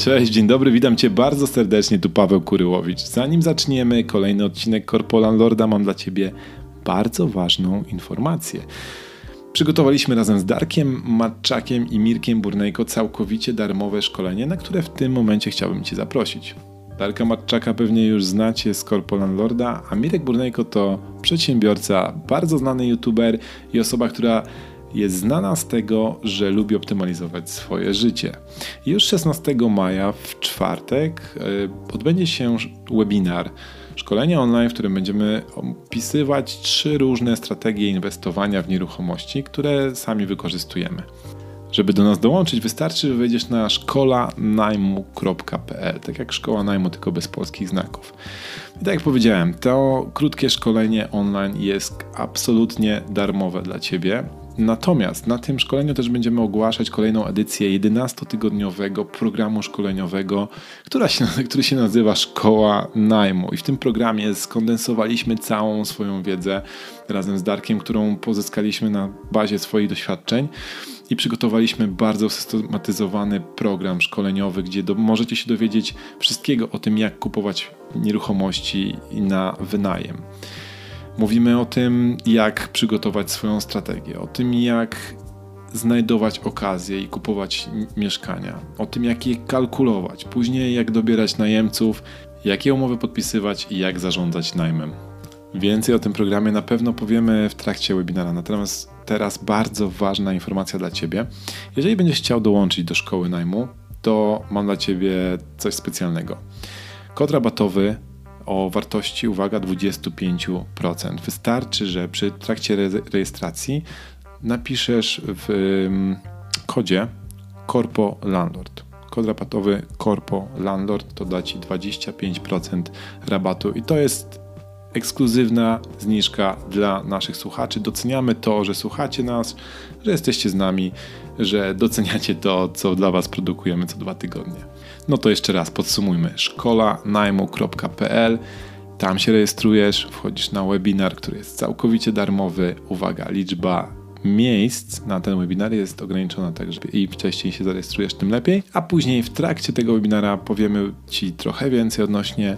Cześć, dzień dobry, witam Cię bardzo serdecznie, tu Paweł Kuryłowicz. Zanim zaczniemy kolejny odcinek Korpo Landlorda, mam dla Ciebie bardzo ważną informację. Przygotowaliśmy razem z Darkiem Matczakiem i Mirkiem Burnejko całkowicie darmowe szkolenie, na które w tym momencie chciałbym Cię zaprosić. Darka Matczaka pewnie już znacie z Korpo Landlorda, a Mirek Burnejko to przedsiębiorca, bardzo znany youtuber i osoba, która jest znana z tego, że lubi optymalizować swoje życie. Już 16 maja w czwartek e, odbędzie się webinar, szkolenie online, w którym będziemy opisywać trzy różne strategie inwestowania w nieruchomości, które sami wykorzystujemy. Żeby do nas dołączyć, wystarczy, że wejdziesz na szkolanajmu.pl, tak jak szkoła najmu, tylko bez polskich znaków. I tak jak powiedziałem, to krótkie szkolenie online jest absolutnie darmowe dla Ciebie. Natomiast na tym szkoleniu też będziemy ogłaszać kolejną edycję 11-tygodniowego programu szkoleniowego, która się, który się nazywa Szkoła Najmu. I w tym programie skondensowaliśmy całą swoją wiedzę razem z Darkiem, którą pozyskaliśmy na bazie swoich doświadczeń i przygotowaliśmy bardzo systematyzowany program szkoleniowy, gdzie do, możecie się dowiedzieć wszystkiego o tym, jak kupować nieruchomości na wynajem. Mówimy o tym, jak przygotować swoją strategię, o tym, jak znajdować okazje i kupować mieszkania, o tym, jak je kalkulować, później jak dobierać najemców, jakie umowy podpisywać i jak zarządzać najmem. Więcej o tym programie na pewno powiemy w trakcie webinara, natomiast teraz bardzo ważna informacja dla Ciebie. Jeżeli będziesz chciał dołączyć do szkoły najmu, to mam dla Ciebie coś specjalnego. Kod rabatowy o wartości, uwaga, 25%. Wystarczy, że przy trakcie rejestracji napiszesz w kodzie Corpo Landlord. Kod rabatowy Corpo Landlord to da Ci 25% rabatu i to jest ekskluzywna zniżka dla naszych słuchaczy. Doceniamy to, że słuchacie nas, że jesteście z nami, że doceniacie to, co dla Was produkujemy co dwa tygodnie. No to jeszcze raz podsumujmy. szkolanajmu.pl Tam się rejestrujesz, wchodzisz na webinar, który jest całkowicie darmowy. Uwaga, liczba miejsc na ten webinar jest ograniczona, także im wcześniej się zarejestrujesz, tym lepiej. A później w trakcie tego webinara powiemy Ci trochę więcej odnośnie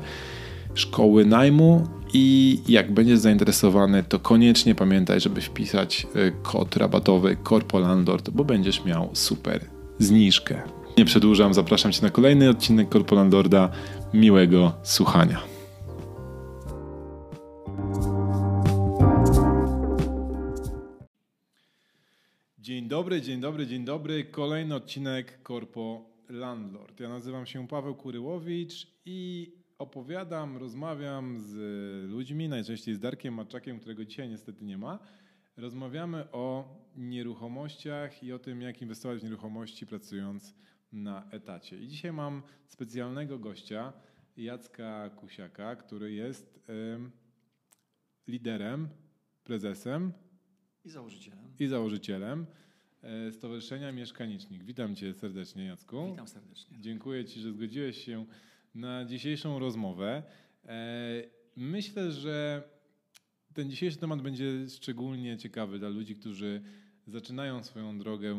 szkoły najmu i jak będziesz zainteresowany, to koniecznie pamiętaj, żeby wpisać e, kod rabatowy Corpo Landlord, bo będziesz miał super zniżkę. Nie przedłużam, zapraszam Cię na kolejny odcinek Corpo Landlorda. Miłego słuchania. Dzień dobry, dzień dobry, dzień dobry. Kolejny odcinek Corpo Landlord. Ja nazywam się Paweł Kuryłowicz i opowiadam, rozmawiam z ludźmi, najczęściej z Darkiem Maczakiem, którego dzisiaj niestety nie ma. Rozmawiamy o nieruchomościach i o tym, jak inwestować w nieruchomości pracując na etacie. I dzisiaj mam specjalnego gościa, Jacka Kusiaka, który jest liderem, prezesem i założycielem. I założycielem e, Stowarzyszenia Mieszkanicznik. Witam Cię serdecznie, Jacku. Witam serdecznie. Dziękuję Ci, że zgodziłeś się na dzisiejszą rozmowę. E, myślę, że ten dzisiejszy temat będzie szczególnie ciekawy dla ludzi, którzy zaczynają swoją drogę e,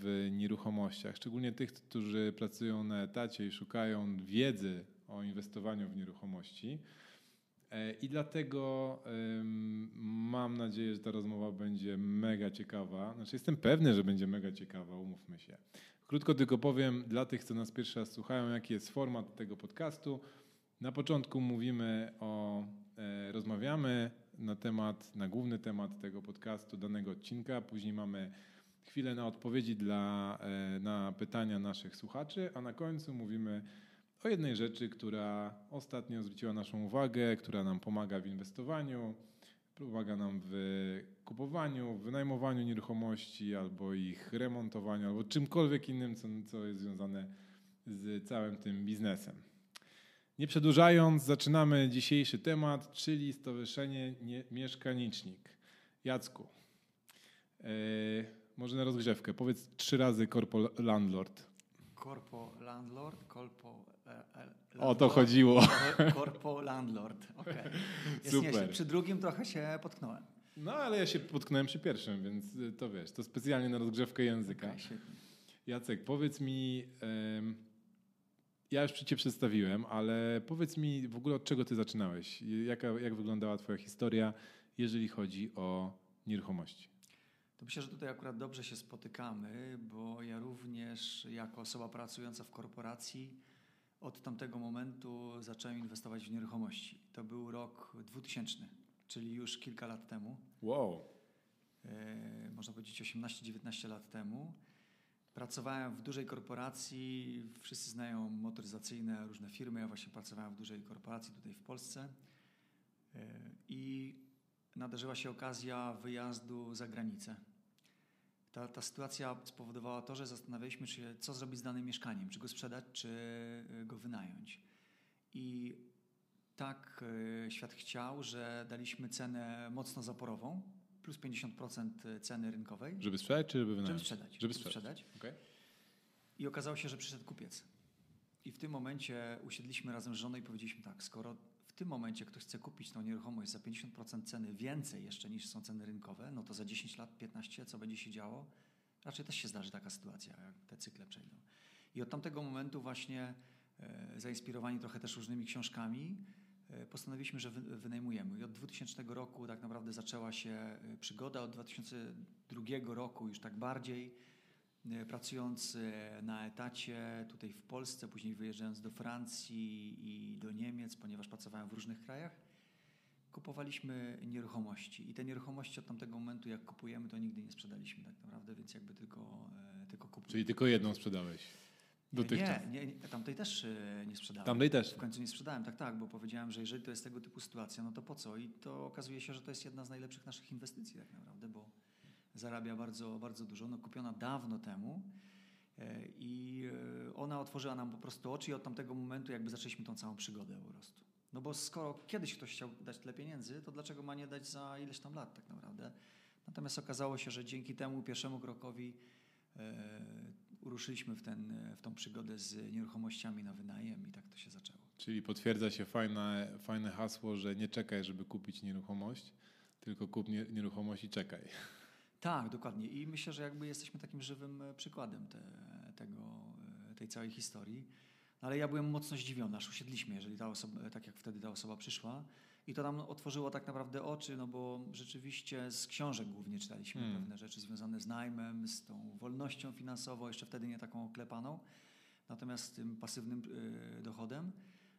w nieruchomościach, szczególnie tych, którzy pracują na etacie i szukają wiedzy o inwestowaniu w nieruchomości. E, I dlatego mam nadzieję, że ta rozmowa będzie mega ciekawa. Znaczy, jestem pewny, że będzie mega ciekawa, umówmy się. Krótko tylko powiem dla tych, co nas pierwszy raz słuchają, jaki jest format tego podcastu. Na początku mówimy o, e, rozmawiamy na temat, na główny temat tego podcastu, danego odcinka. Później mamy chwilę na odpowiedzi dla, e, na pytania naszych słuchaczy, a na końcu mówimy o jednej rzeczy, która ostatnio zwróciła naszą uwagę, która nam pomaga w inwestowaniu, pomaga nam w kupowaniu, wynajmowaniu nieruchomości albo ich remontowaniu, albo czymkolwiek innym, co, co jest związane z całym tym biznesem. Nie przedłużając, zaczynamy dzisiejszy temat, czyli Stowarzyszenie Mieszkanicznik. Jacku, yy, może na rozgrzewkę, powiedz trzy razy Corpo Landlord. Corpo Landlord, Corpo landlord, O to chodziło. Corpo Landlord, okej. Okay. Super. Przy drugim trochę się potknąłem. No, ale ja się potknąłem przy pierwszym, więc to wiesz, to specjalnie na rozgrzewkę języka. Okay, Jacek, powiedz mi... Yy, ja już Cię przedstawiłem, ale powiedz mi w ogóle od czego Ty zaczynałeś? Jaka, jak wyglądała Twoja historia, jeżeli chodzi o nieruchomości? To myślę, że tutaj akurat dobrze się spotykamy, bo ja również jako osoba pracująca w korporacji od tamtego momentu zacząłem inwestować w nieruchomości. To był rok 2000, czyli już kilka lat temu. Wow. E, można powiedzieć 18-19 lat temu. Pracowałem w dużej korporacji, wszyscy znają motoryzacyjne różne firmy. Ja właśnie pracowałem w dużej korporacji tutaj w Polsce. E, I nadarzyła się okazja wyjazdu za granicę. Ta, ta sytuacja spowodowała to, że zastanawialiśmy się, co zrobić z danym mieszkaniem, czy go sprzedać, czy e, go wynająć. I tak e, świat chciał, że daliśmy cenę mocno zaporową, plus 50% ceny rynkowej. Żeby sprzedać, czy żeby wynająć? Żeby sprzedać. Żeby sprzedać. sprzedać. Okay. I okazało się, że przyszedł kupiec. I w tym momencie usiedliśmy razem z żoną i powiedzieliśmy tak, skoro w tym momencie ktoś chce kupić tą nieruchomość za 50% ceny więcej jeszcze niż są ceny rynkowe, no to za 10 lat, 15, co będzie się działo? Raczej też się zdarzy taka sytuacja, jak te cykle przejdą. I od tamtego momentu właśnie e, zainspirowani trochę też różnymi książkami, e, postanowiliśmy, że wynajmujemy. I od 2000 roku tak naprawdę zaczęła się e, przygoda, od 2002 roku już tak bardziej E, pracując e, na etacie tutaj w Polsce, później wyjeżdżając do Francji i do Niemiec, ponieważ pracowałem w różnych krajach, kupowaliśmy nieruchomości. I te nieruchomości od tamtego momentu, jak kupujemy, to nigdy nie sprzedaliśmy tak naprawdę, więc jakby tylko, e, tylko kupujemy. Czyli tylko jedną sprzedałeś? Dotychczas. Nie, nie, tamtej też nie sprzedałem. Tamtej też. W końcu nie sprzedałem, tak, tak, bo powiedziałem, że jeżeli to jest tego typu sytuacja, no to po co? I to okazuje się, że to jest jedna z najlepszych naszych inwestycji tak naprawdę, bo zarabia bardzo, bardzo dużo. No, kupiona dawno temu e, i e, ona otworzyła nam po prostu oczy i od tamtego momentu jakby zaczęliśmy tą całą przygodę po prostu. No bo skoro kiedyś ktoś chciał dać tyle pieniędzy, to dlaczego ma nie dać za ileś tam lat tak naprawdę? Natomiast okazało się, że dzięki temu pierwszemu krokowi uruszyliśmy w, ten, w tą przygodę z nieruchomościami na wynajem i tak to się zaczęło. Czyli potwierdza się fajne, fajne hasło, że nie czekaj, żeby kupić nieruchomość, tylko kup nieruchomość i czekaj. Tak, dokładnie. I myślę, że jakby jesteśmy takim żywym e, przykładem te, tego, e, tej całej historii. No, ale ja byłem mocno zdziwiony, aż usiedliśmy, jeżeli ta osoba, e, tak jak wtedy ta osoba przyszła. I to nam otworzyło tak naprawdę oczy, no bo rzeczywiście z książek głównie czytaliśmy hmm. pewne rzeczy związane z najmem, z tą wolnością finansową, jeszcze wtedy nie taką oklepaną, natomiast z tym pasywnym y, dochodem.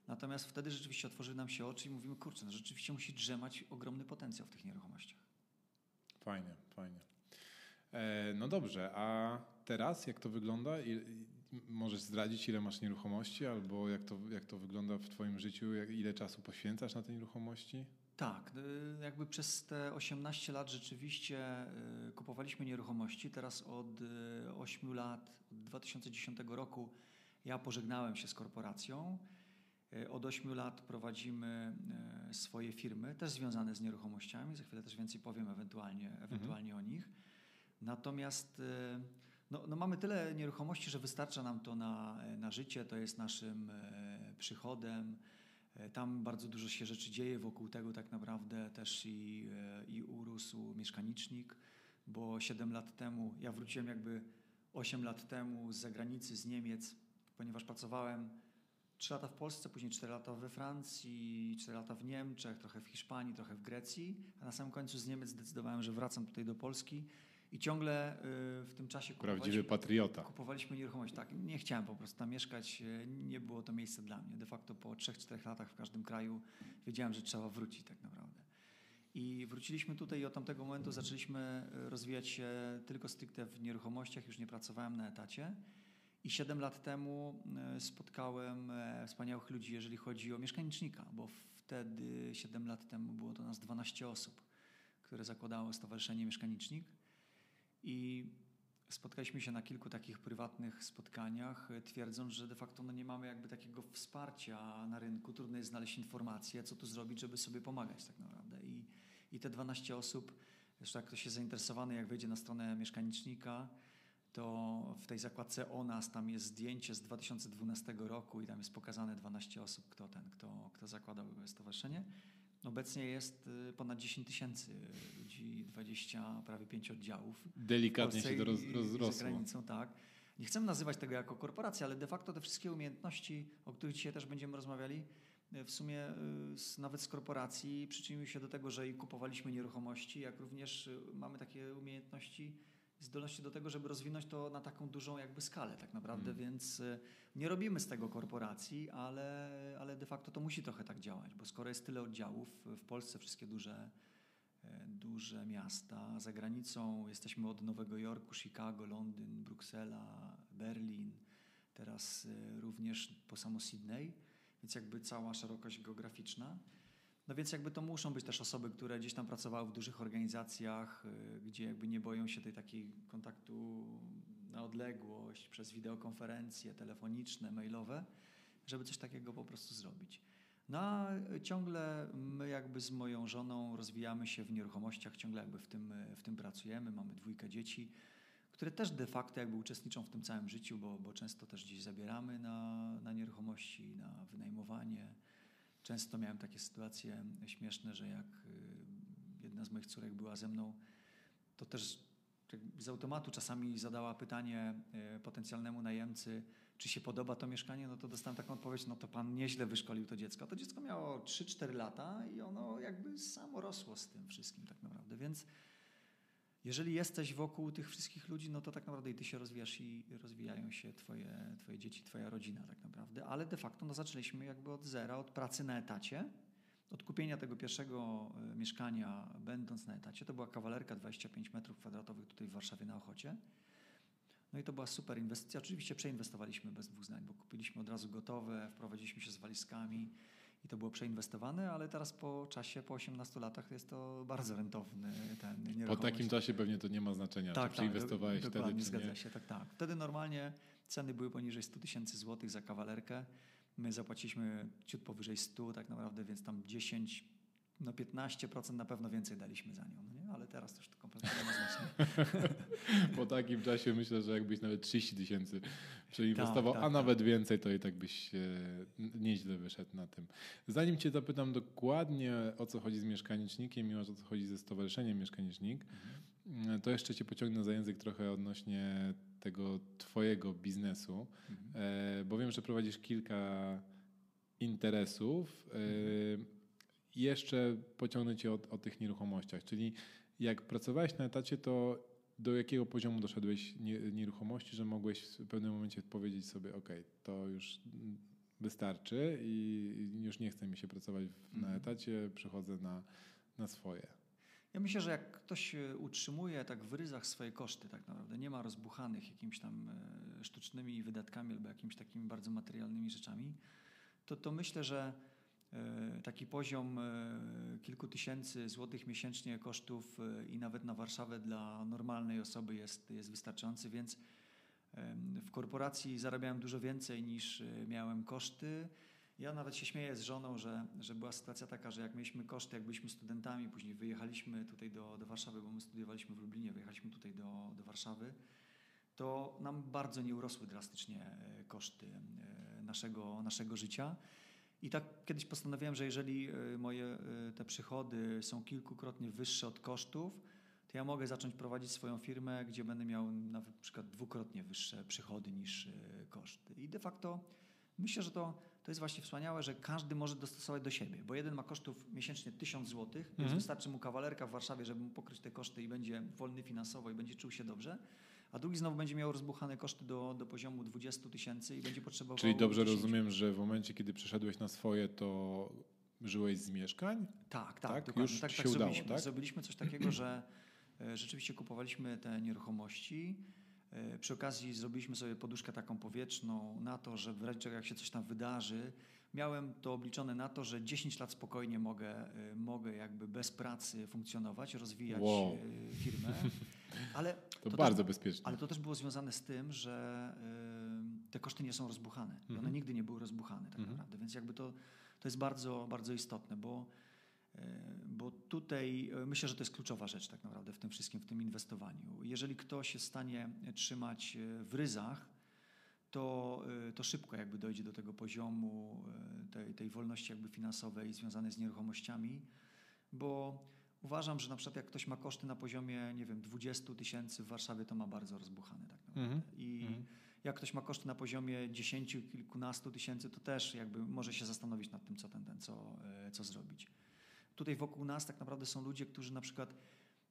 Natomiast wtedy rzeczywiście otworzyły nam się oczy i mówimy, kurczę, no rzeczywiście musi drzemać ogromny potencjał w tych nieruchomościach. Fajnie, fajnie. E, no dobrze, a teraz jak to wygląda? Możesz zdradzić, ile masz nieruchomości, albo jak to, jak to wygląda w Twoim życiu, jak, ile czasu poświęcasz na te nieruchomości? Tak, y, jakby przez te 18 lat rzeczywiście y, kupowaliśmy nieruchomości. Teraz od 8 y, lat, od 2010 roku, ja pożegnałem się z korporacją. Od 8 lat prowadzimy swoje firmy, też związane z nieruchomościami. Za chwilę też więcej powiem ewentualnie, ewentualnie mhm. o nich. Natomiast no, no, mamy tyle nieruchomości, że wystarcza nam to na, na życie, to jest naszym e, przychodem. E, tam bardzo dużo się rzeczy dzieje wokół tego tak naprawdę też i, i urósł mieszkanicznik, bo 7 lat temu, ja wróciłem jakby 8 lat temu z zagranicy, z Niemiec, ponieważ pracowałem 3 lata w Polsce, później 4 lata we Francji, 4 lata w Niemczech, trochę w Hiszpanii, trochę w Grecji, a na samym końcu z Niemiec zdecydowałem, że wracam tutaj do Polski i ciągle y, w tym czasie Prawdziwy patriota. kupowaliśmy nieruchomość. Tak, nie chciałem po prostu tam mieszkać, y, nie było to miejsce dla mnie. De facto po 3-4 latach w każdym kraju wiedziałem, że trzeba wrócić tak naprawdę. I wróciliśmy tutaj i od tamtego momentu zaczęliśmy y, rozwijać się tylko stricte w nieruchomościach, już nie pracowałem na etacie. I 7 lat temu spotkałem wspaniałych ludzi, jeżeli chodzi o mieszkanicznika, bo wtedy 7 lat temu było to nas 12 osób, które zakładało Stowarzyszenie Mieszkanicznik. I spotkaliśmy się na kilku takich prywatnych spotkaniach, twierdząc, że de facto no nie mamy jakby takiego wsparcia na rynku. Trudno jest znaleźć informacje, co tu zrobić, żeby sobie pomagać tak naprawdę. I, i te 12 osób, zresztą jak ktoś jest zainteresowany, jak wejdzie na stronę mieszkanicznika, to w tej zakładce o nas tam jest zdjęcie z 2012 roku i tam jest pokazane 12 osób, kto ten, kto, kto zakładał stowarzyszenie. Obecnie jest y, ponad 10 tysięcy ludzi, 20, prawie 5 oddziałów. Delikatnie się to roz, rozrosło. Za granicą, tak. nie chcemy nazywać tego jako korporacja, ale de facto te wszystkie umiejętności, o których dzisiaj też będziemy rozmawiali, w sumie z, nawet z korporacji przyczyniły się do tego, że i kupowaliśmy nieruchomości, jak również mamy takie umiejętności zdolności do tego, żeby rozwinąć to na taką dużą jakby skalę tak naprawdę, mm. więc y, nie robimy z tego korporacji, ale, ale de facto to musi trochę tak działać, bo skoro jest tyle oddziałów w Polsce, wszystkie duże, e, duże miasta, za granicą jesteśmy od Nowego Jorku, Chicago, Londyn, Bruksela, Berlin, teraz y, również po samo Sydney, więc jakby cała szerokość geograficzna. No więc jakby to muszą być też osoby, które gdzieś tam pracowały w dużych organizacjach, y, gdzie jakby nie boją się tej takiej kontaktu na odległość, przez wideokonferencje telefoniczne, mailowe, żeby coś takiego po prostu zrobić. No a ciągle my jakby z moją żoną rozwijamy się w nieruchomościach, ciągle jakby w tym, w tym pracujemy, mamy dwójkę dzieci, które też de facto jakby uczestniczą w tym całym życiu, bo, bo często też gdzieś zabieramy na, na nieruchomości, na wynajmowanie, Często miałem takie sytuacje śmieszne, że jak y, jedna z moich córek była ze mną, to też z automatu czasami zadała pytanie y, potencjalnemu najemcy, czy się podoba to mieszkanie, no to dostałem taką odpowiedź, no to pan nieźle wyszkolił to dziecko. To dziecko miało 3-4 lata i ono jakby samo rosło z tym wszystkim tak naprawdę, więc jeżeli jesteś wokół tych wszystkich ludzi, no to tak naprawdę i ty się rozwijasz i rozwijają się twoje, twoje dzieci, twoja rodzina tak naprawdę. Ale de facto no, zaczęliśmy jakby od zera, od pracy na etacie, od kupienia tego pierwszego e, mieszkania będąc na etacie. To była kawalerka 25 metrów kwadratowych tutaj w Warszawie na Ochocie. No i to była super inwestycja. Oczywiście przeinwestowaliśmy bez dwóch zdań, bo kupiliśmy od razu gotowe, wprowadziliśmy się z walizkami i to było przeinwestowane, ale teraz po czasie, po 18 latach jest to bardzo rentowny ten Po takim czasie pewnie to nie ma znaczenia, tak, czy tak, przeinwestowałeś wtedy, czy zgadza nie. się, tak, tak. Wtedy normalnie ceny były poniżej 100 tysięcy złotych za kawalerkę. My zapłaciliśmy ciut powyżej 100 tak naprawdę, więc tam 10, no 15% na pewno więcej daliśmy za nią, no? Ale teraz też to kompletnie nie ma znaczenia. po takim czasie myślę, że jakbyś nawet 30 tysięcy przeinwestował, tak, tak, a nawet tak. więcej, to i tak byś nieźle wyszedł na tym. Zanim cię zapytam dokładnie o co chodzi z mieszkanicznikiem i o co chodzi ze Stowarzyszeniem Mieszkanicznik, mhm. to jeszcze cię pociągnę za język trochę odnośnie tego twojego biznesu, mhm. E, bo wiem, że prowadzisz kilka interesów. Mhm jeszcze pociągnę cię o, o tych nieruchomościach. Czyli jak pracowałeś na etacie, to do jakiego poziomu doszedłeś nieruchomości, że mogłeś w pewnym momencie powiedzieć sobie, ok, to już wystarczy i już nie chce mi się pracować na mhm. etacie, przechodzę na, na swoje. Ja myślę, że jak ktoś utrzymuje tak w ryzach swoje koszty, tak naprawdę, nie ma rozbuchanych jakimiś tam e, sztucznymi wydatkami albo jakimiś takimi bardzo materialnymi rzeczami, to, to myślę, że taki poziom e, kilku tysięcy złotych miesięcznie kosztów e, i nawet na Warszawę dla normalnej osoby jest, jest wystarczający, więc w korporacji zarabiałem dużo więcej niż miałem koszty. Ja nawet się śmieję z żoną, że, że była sytuacja taka, że jak mieliśmy koszty, jak byliśmy studentami, później wyjechaliśmy tutaj do, do Warszawy, bo my studiowaliśmy w Lublinie, wyjechaliśmy tutaj do, do Warszawy, to nam bardzo nie urosły drastycznie koszty naszego, naszego życia. I tak kiedyś postanowiłem, że jeżeli e, moje e, te przychody są kilkukrotnie wyższe od kosztów, to ja mogę zacząć prowadzić swoją firmę, gdzie będę miał na przykład dwukrotnie wyższe przychody niż e, koszty. I de facto myślę, że to, to jest właśnie wspaniałe, że każdy może dostosować do siebie, bo jeden ma kosztów miesięcznie 1000 zł, mhm. więc wystarczy mu kawalerka w Warszawie, żeby mu pokryć te koszty i będzie wolny finansowo i będzie czuł się dobrze a drugi znowu będzie miał rozbuchane koszty do, do poziomu 20 tysięcy i będzie potrzebował. Czyli dobrze 10. rozumiem, że w momencie, kiedy przeszedłeś na swoje, to żyłeś z mieszkań? Tak, tak, tak dokładnie. Już tak, się tak, udało, zrobiliśmy, tak? zrobiliśmy coś takiego, że e, rzeczywiście kupowaliśmy te nieruchomości. E, przy okazji zrobiliśmy sobie poduszkę taką powietrzną na to, że w razie jak się coś tam wydarzy, miałem to obliczone na to, że 10 lat spokojnie mogę, y, mogę jakby bez pracy funkcjonować, rozwijać wow. Firmę. Ale to, to bardzo też, bezpieczne. Ale to też było związane z tym, że y, te koszty nie są rozbuchane. Mhm. One nigdy nie były rozbuchane tak mhm. naprawdę. Więc jakby to, to jest bardzo, bardzo istotne, bo, bo tutaj myślę, że to jest kluczowa rzecz tak naprawdę w tym wszystkim, w tym inwestowaniu. Jeżeli ktoś jest w stanie trzymać w ryzach, to, y, to szybko jakby dojdzie do tego poziomu y, tej, tej wolności jakby finansowej związanej z nieruchomościami, bo uważam, że na przykład jak ktoś ma koszty na poziomie, nie wiem, 20 tysięcy w Warszawie, to ma bardzo rozbuchane tak naprawdę. Mm -hmm. I mm -hmm. Jak ktoś ma koszty na poziomie 10, kilkunastu tysięcy, to też jakby może się zastanowić nad tym, co ten, ten co, e, co zrobić. Tutaj wokół nas tak naprawdę są ludzie, którzy na przykład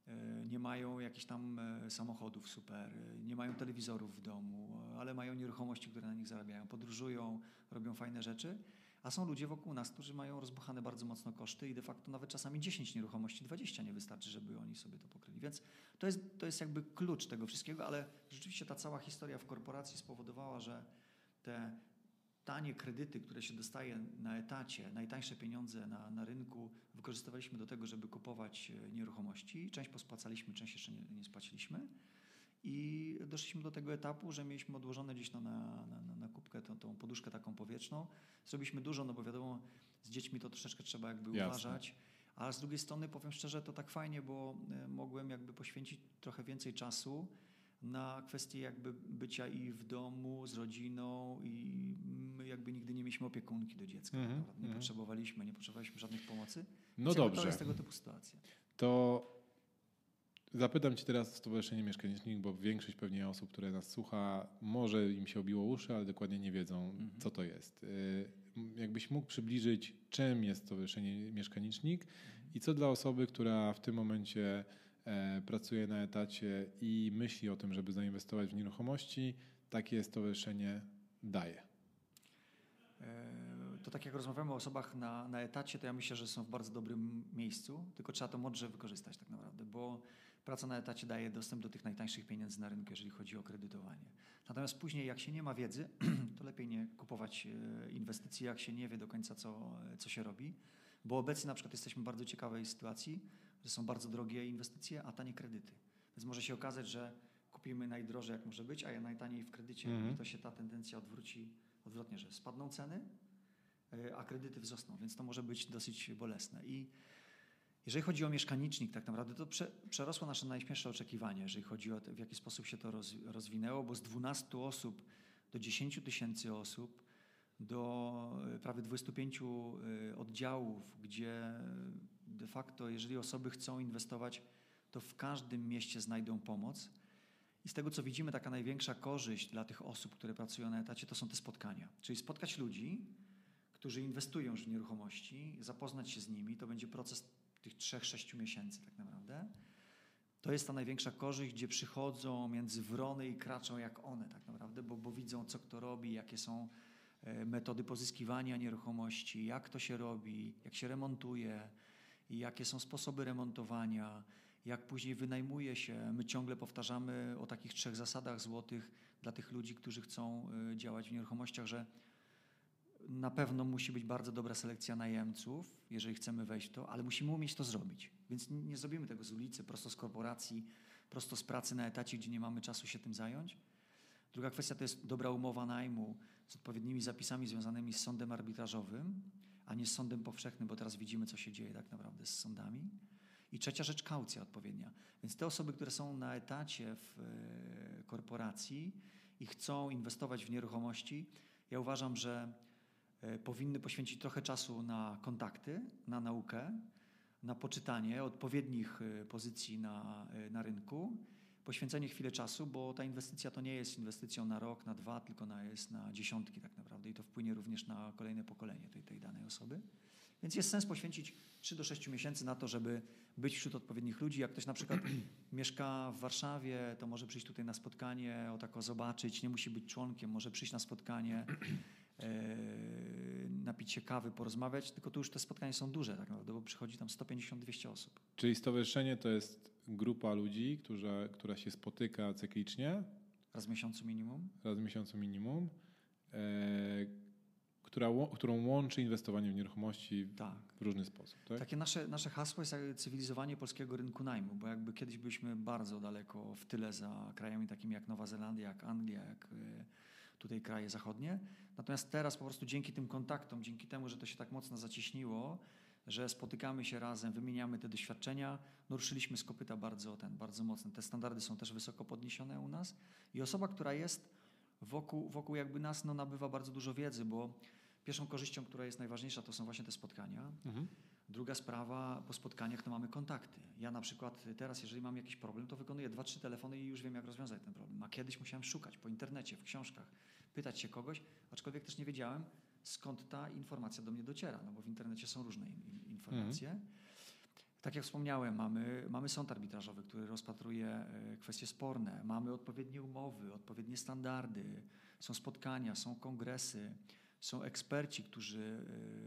e, nie mają jakichś tam e, samochodów super, nie mają telewizorów w domu, ale mają nieruchomości, które na nich zarabiają, podróżują, robią fajne rzeczy. A są ludzie wokół nas, którzy mają rozbuchane bardzo mocno koszty i de facto nawet czasami 10 nieruchomości, 20 nie wystarczy, żeby oni sobie to pokryli. Więc to jest, to jest jakby klucz tego wszystkiego, ale rzeczywiście ta cała historia w korporacji spowodowała, że te tanie kredyty, które się dostaje na etacie, najtańsze pieniądze na, na rynku, wykorzystywaliśmy do tego, żeby kupować e, nieruchomości. Część pospłacaliśmy, część jeszcze nie, nie spłaciliśmy. I doszliśmy do tego etapu, że mieliśmy odłożone gdzieś no, na, na, na, kubkę tą, tą poduszkę taką powietrzną. Zrobiliśmy dużo, no bo wiadomo, z dziećmi to troszeczkę trzeba jakby Jasne. uważać. A z drugiej strony powiem szczerze, to tak fajnie, bo e, mogłem jakby poświęcić trochę więcej czasu na kwestie jakby bycia i w domu z rodziną i my jakby nigdy nie mieliśmy opiekunki do dziecka. Mm -hmm, nie mm -hmm. potrzebowaliśmy, nie potrzebowaliśmy żadnych pomocy. No Więc dobrze. To jest tego typu sytuacja. To Zapytam Cię teraz o Stowarzyszenie Mieszkanicznik, bo większość pewnie osób, które nas słucha, może im się obiło uszy, ale dokładnie nie wiedzą, mhm. co to jest. Y, jakbyś mógł przybliżyć, czym jest Stowarzyszenie Mieszkanicznik i co dla osoby, która w tym momencie e, pracuje na etacie i myśli o tym, żeby zainwestować w nieruchomości, takie stowarzyszenie daje. E, to tak jak rozmawiamy o osobach na, na etacie, to ja myślę, że są w bardzo dobrym miejscu, tylko trzeba to mądrze wykorzystać tak naprawdę, bo praca na etacie daje dostęp do tych najtańszych pieniędzy na rynku, jeżeli chodzi o kredytowanie. Natomiast później, jak się nie ma wiedzy, to lepiej nie kupować e, inwestycji, jak się nie wie do końca, co, co się robi, bo obecnie na przykład jesteśmy w bardzo ciekawej sytuacji, że są bardzo drogie inwestycje, a tanie kredyty. Więc może się okazać, że kupimy najdrożej, jak może być, a najtaniej w kredycie mm -hmm. i to się ta tendencja odwróci odwrotnie, że spadną ceny, e, a kredyty wzrosną, więc to może być dosyć bolesne. I jeżeli chodzi o mieszkanicznik, tak naprawdę to prze, przerosło nasze najśmielsze oczekiwania, jeżeli chodzi o to, w jaki sposób się to roz, rozwinęło, bo z 12 osób do 10 tysięcy osób, do e, prawie 25 e, oddziałów, gdzie de facto, jeżeli osoby chcą inwestować, to w każdym mieście znajdą pomoc. I z tego, co widzimy, taka największa korzyść dla tych osób, które pracują na etacie, to są te spotkania. Czyli spotkać ludzi, którzy inwestują już w nieruchomości, zapoznać się z nimi. To będzie proces tych trzech, sześciu miesięcy tak naprawdę. To jest ta największa korzyść, gdzie przychodzą między wrony i kraczą jak one tak naprawdę, bo, bo widzą, co kto robi, jakie są e, metody pozyskiwania nieruchomości, jak to się robi, jak się remontuje, jakie są sposoby remontowania, jak później wynajmuje się. My ciągle powtarzamy o takich trzech zasadach złotych dla tych ludzi, którzy chcą e, działać w nieruchomościach, że na pewno musi być bardzo dobra selekcja najemców, jeżeli chcemy wejść w to, ale musimy umieć to zrobić. Więc nie zrobimy tego z ulicy, prosto z korporacji, prosto z pracy na etacie, gdzie nie mamy czasu się tym zająć. Druga kwestia to jest dobra umowa najmu z odpowiednimi zapisami związanymi z sądem arbitrażowym, a nie z sądem powszechnym, bo teraz widzimy, co się dzieje tak naprawdę z sądami. I trzecia rzecz, kaucja odpowiednia. Więc te osoby, które są na etacie w e, korporacji i chcą inwestować w nieruchomości, ja uważam, że powinny poświęcić trochę czasu na kontakty, na naukę, na poczytanie odpowiednich e, pozycji na, e, na rynku, poświęcenie chwilę czasu, bo ta inwestycja to nie jest inwestycją na rok, na dwa, tylko na, jest na dziesiątki tak naprawdę i to wpłynie również na kolejne pokolenie tej, tej danej osoby. Więc jest sens poświęcić 3 do 6 miesięcy na to, żeby być wśród odpowiednich ludzi. Jak ktoś na przykład mieszka w Warszawie, to może przyjść tutaj na spotkanie, o tako zobaczyć, nie musi być członkiem, może przyjść na spotkanie, E, napić się kawy, porozmawiać, tylko tu już te spotkania są duże tak naprawdę, bo przychodzi tam 150-200 osób. Czyli stowarzyszenie to jest grupa ludzi, która, która się spotyka cyklicznie? Raz w miesiącu minimum. Raz w miesiącu minimum. E, która, którą łączy inwestowanie w nieruchomości tak. w różny sposób. Tak? Takie nasze, nasze hasło jest cywilizowanie polskiego rynku najmu, bo jakby kiedyś byliśmy bardzo daleko w tyle za krajami takimi jak Nowa Zelandia, jak Anglia, jak e, tutaj kraje zachodnie. Natomiast teraz po prostu dzięki tym kontaktom, dzięki temu, że to się tak mocno zacieśniło, że spotykamy się razem, wymieniamy te doświadczenia, no ruszyliśmy z kopyta bardzo, ten, bardzo mocno. Te standardy są też wysoko podniesione u nas i osoba, która jest wokół, wokół jakby nas, no nabywa bardzo dużo wiedzy, bo pierwszą korzyścią, która jest najważniejsza, to są właśnie te spotkania. Mhm. Druga sprawa, po spotkaniach to mamy kontakty. Ja na przykład teraz, jeżeli mam jakiś problem, to wykonuję dwa, trzy telefony i już wiem, jak rozwiązać ten problem. A kiedyś musiałem szukać po internecie, w książkach, pytać się kogoś, aczkolwiek też nie wiedziałem, skąd ta informacja do mnie dociera, no bo w internecie są różne in, informacje. Mhm. Tak jak wspomniałem, mamy, mamy sąd arbitrażowy, który rozpatruje e, kwestie sporne, mamy odpowiednie umowy, odpowiednie standardy, są spotkania, są kongresy, są eksperci, którzy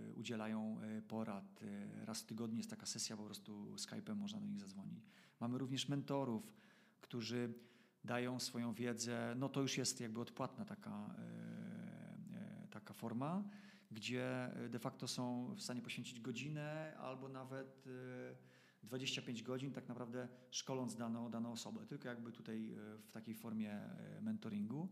e, udzielają e, porad. Raz w tygodniu jest taka sesja, po prostu Skype'em można do nich zadzwonić. Mamy również mentorów, którzy dają swoją wiedzę, no to już jest jakby odpłatna taka, taka forma, gdzie de facto są w stanie poświęcić godzinę albo nawet 25 godzin tak naprawdę szkoląc daną, daną osobę, tylko jakby tutaj e, w takiej formie e, mentoringu.